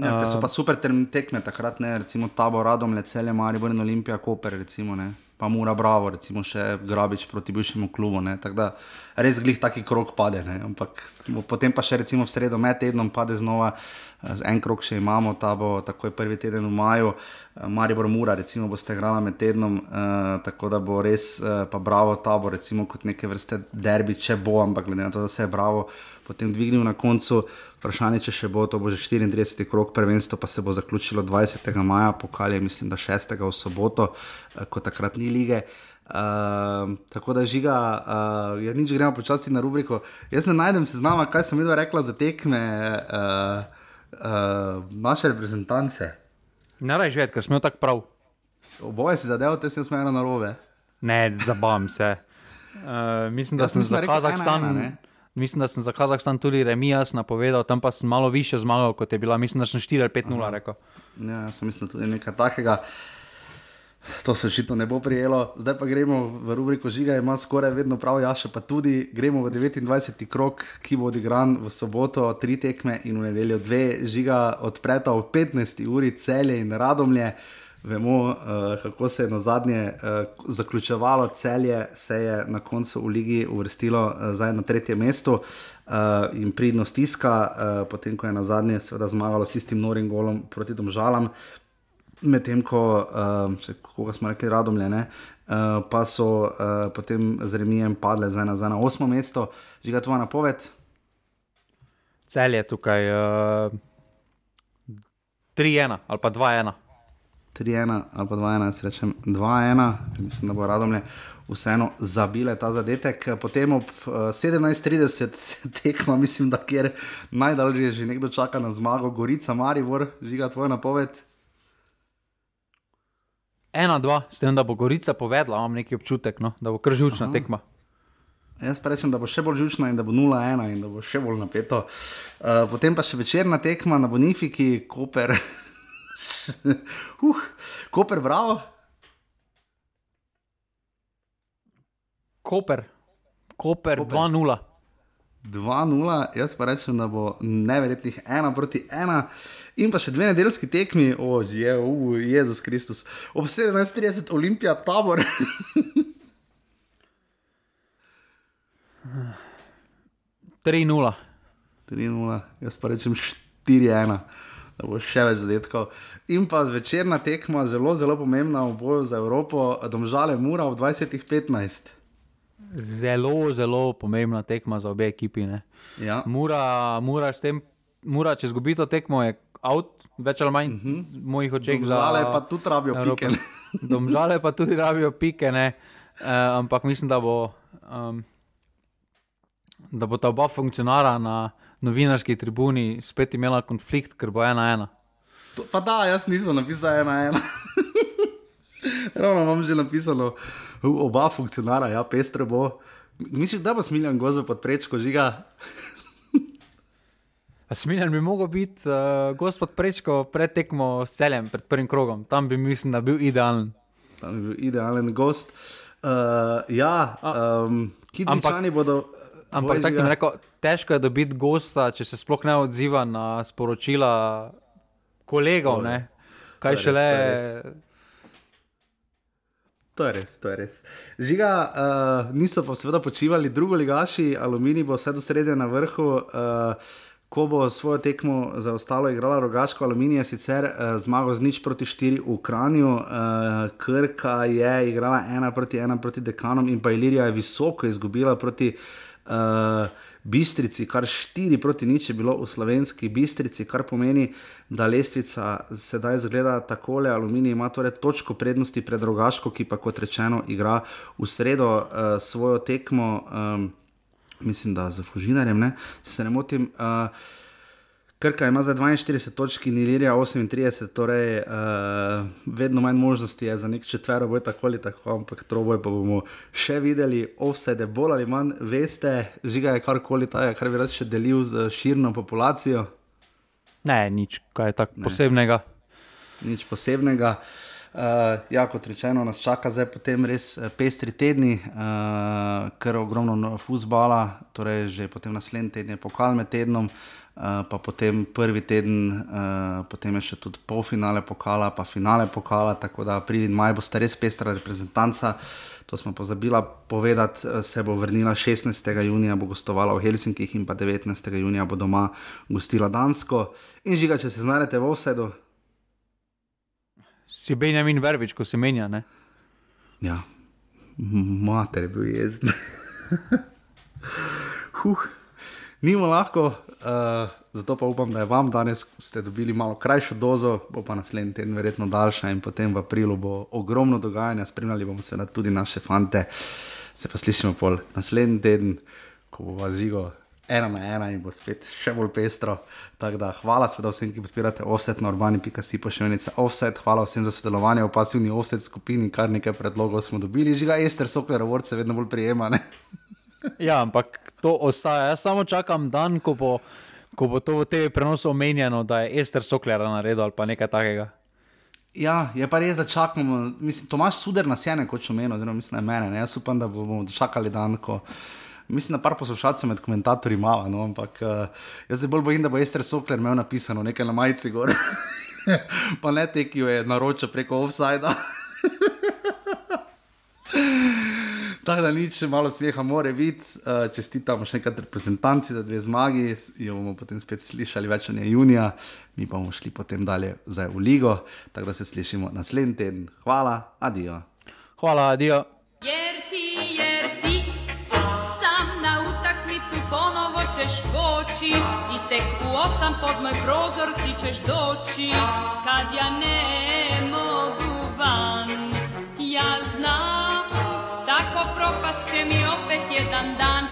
Ja, so pa super tekme, takrat ne, recimo Tabor, Radom, Lecele, Maribor in Olimpija, Koper, recimo ne. Pa mora bravo, recimo še Grabič proti bivšemu klubu. Tako da res glih taki krok pade. Ne? Ampak potem pa še recimo v sredo, med tednom pade znova. En krok še imamo, ta bo takoj prvi teden v maju, Maribor Mura, recimo boste igrali med tednom, uh, tako da bo res, uh, pa bravo, ta bo recimo kot neke vrste derbi, če bo, ampak glede na to, da se je bravo potem dvignil na koncu. Vprašanje, če še bo, to bo že 34. krok prvenstva, pa se bo zaključilo 20. maja, pokal je, mislim, da 6. v soboto, uh, ko takrat ni lige. Uh, tako da žiga, uh, ja, nič gremo počasi na rubriko. Jaz ne najdem se z nama, kaj sem videl, rekla za tekme uh, uh, naše reprezentance. Ne rečeš, več, ker smo tako prav. Oboje si zadeval, te sem smejal na robe. Ne, zabavam se. Uh, mislim, da ja, sem za Kazahstan. Mislim, da sem za Kazahstan tudi remijas napovedal, tam pa sem malo više zmagal, kot je bila. Mislim, da sem 4-5-0 rekel. Ja, sem mislim, tudi nekaj takega. To se očitno ne bo prijelo. Zdaj pa gremo v rubriko žiga, ima skoraj vedno prav, ja, še pa tudi gremo v 29. krok, ki bo odigran v soboto, tri tekme in v nedeljo dve. Žiga odpreta v 15. uri celje in radomlje. Vemo, uh, kako se je na zadnje uh, zaključevalo celje, se je na koncu v Ligi uvrstilo uh, na tretje mesto uh, in pridno stiska, uh, potem ko je na zadnje seveda zmagalo s tistim norim golom proti Domžalam, medtem ko, uh, kako smo rekli, radomljene, uh, pa so uh, potem z remijem padle za ena, za ena osmo mesto. Žiga tvoja napoved? Celje tukaj uh, 3-1 ali pa 2-1. 3-1 ali pa 2-1, se rečem 2-1, mislim, da bo radomlje vseeno zabile ta zadetek. Potem ob uh, 17:30 tekma, mislim, da kjer najdalje že nekdo čaka na zmago, Gorica, Marivor, žiga tvoj napoved. Ena, dva, s tem, da bo Gorica povedala, imam neki občutek, no, da bo kar žučna Aha. tekma. Jaz pa rečem, da bo še bolj žučna in da bo 0-1 in da bo še bolj napeto. Uh, potem pa še večerna tekma na Bonifiki, Koper. uh, Koper, bravo. Koper, Koper, Koper. 2-0. 2-0, jaz pa rečem, da bo neverjetnih 1 proti 1. In pa še dve nedeljski tekmi, o, je, uh, Jezus Kristus, ob 17:30 Olimpija, tabor. 3-0. 3-0, jaz pa rečem 4-1 da bo še več zadetkov. In pa zvečerna tekma, zelo, zelo pomembna v boju za Evropo, domžale Mura v 2015. Zelo, zelo pomembna tekma za obe ekipi. Ja. Mura, mura, tem, mura, če zgubi to tekmo, je out, več ali manj, uh mhm. -huh. mojih očeh. Domžale pa tudi rabijo Evropa. pike. domžale pa tudi rabijo pike, uh, ampak mislim, da bo. Um, Da bo ta oba funkcionara na, novinarski tribuni spet imela konflikt, ker bo ena ena. To, pa da, jaz nisem napisal ena ena. Ravno imam že napisano, oba funkcionara, ja, pestre bo. Misliš, da bo smiljen gozov pod prečko žiga? Smiljen bi mogel biti uh, gospod prečko pred tekmo s celem, pred prvim krogom. Tam bi mislim, da bil idealen. Tam bi bil idealen gost. Uh, ja, um, ki ti bodo. Ampak tako jim rekel, težko je dobiti gosta, če se sploh ne odziva na sporočila kolegov. Ne? Kaj še le. To je res, to je res. Žiga, uh, niso pa seveda počivali, drugo ligaši, aluminij bo vse do srede na vrhu. Uh, Ko bo svojo tekmo za ostalo igrala Rogaško aluminij, sicer uh, zmago z nič proti štiri v Kranju, uh, Krka je igrala ena proti ena proti dekanom in pa Ilirija je visoko izgubila proti uh, Bistrici, kar štiri proti nič je bilo v slovenski Bistrici, kar pomeni, da lestvica sedaj zgleda takole. Aluminij ima torej točko prednosti pred Rogaško, ki pa kot rečeno igra v sredo uh, svojo tekmo, um, mislim, da za Fužinarjem, če se ne motim. Uh, Krka ima za 42 točk in Ilirija 38, torej uh, vedno manj možnosti je za nek četvero boj tako ali tako, ampak troboj pa bomo še videli, offside bolj ali manj, veste, žiga je karkoli ta, kar bi rad še delil z širno populacijo. Ne, nič, kaj je tako posebnega. Nič posebnega. Uh, ja, kot rečeno, nas čaka zdaj potem res pestri tedni, uh, ker ogromno futbola, torej že potem naslednji teden je pokal med tednom. Eh, pa potem prvi teden, uh, potem je še tudi polfinale pokala, pa finale pokala, tako da pridi maj bo sta res pestra reprezentanca. To smo pozabili povedati, eh, se bo vrnila 16. junija, bo gostovala v Helsinkih in pa 19. junija bo doma gostila Dansko. In žiga, če se znajdete v Ovsedu. Si Benjamin Verbič, ko se menja, ne? Ja, mater je bil jezen. huh ni mu lahko, uh, zato pa upam, da je vam danes ste dobili malo krajšo dozo, bo pa naslednji teden verjetno daljša in potem v aprilu bo ogromno dogajanja, spremljali bomo seveda tudi naše fante. Se pa slišimo pol naslednji teden, ko bo vazigo. Ena na ena in bo spet še bolj pestro. Da, hvala seveda vsem, ki podpirate offset na urbani.si pošiljnica offset. Hvala vsem za sodelovanje v pasivni offset skupini, kar nekaj predlogov smo dobili. Žiga Ester Sokler, vrce vedno bolj prijema. Ja, ampak to ostaja. Jaz samo čakam dan, ko bo, ko bo to v TV prenosu omenjeno, da je Ester Sokler naredil ali pa nekaj takega. Ja, je pa res, da čakamo. Mislim, Tomaš Suder nas je nekoč omenil, oziroma mislim, da je mene. Ne? Jaz upam, da bomo čakali dan, ko. Mislim, da par poslušalcev med komentatorji ima, no, ampak uh, jaz se bolj bojim, da bo Ester Sokler imel napisano nekaj na majici gor. pa ne te, ki jo je naročil preko offsajda. Tako da nič, malo smeha, more biti, uh, čestitamo še enkrat reprezentanci za dve zmagi, jo bomo potem spet slišali več o njej junija, mi pa bomo šli potem dalje v Ligo, tako da se slišimo naslednji teden. Hvala, adijo. Hvala, adijo. I tek u osam pod moj prozor ti ćeš doći Kad ja ne mi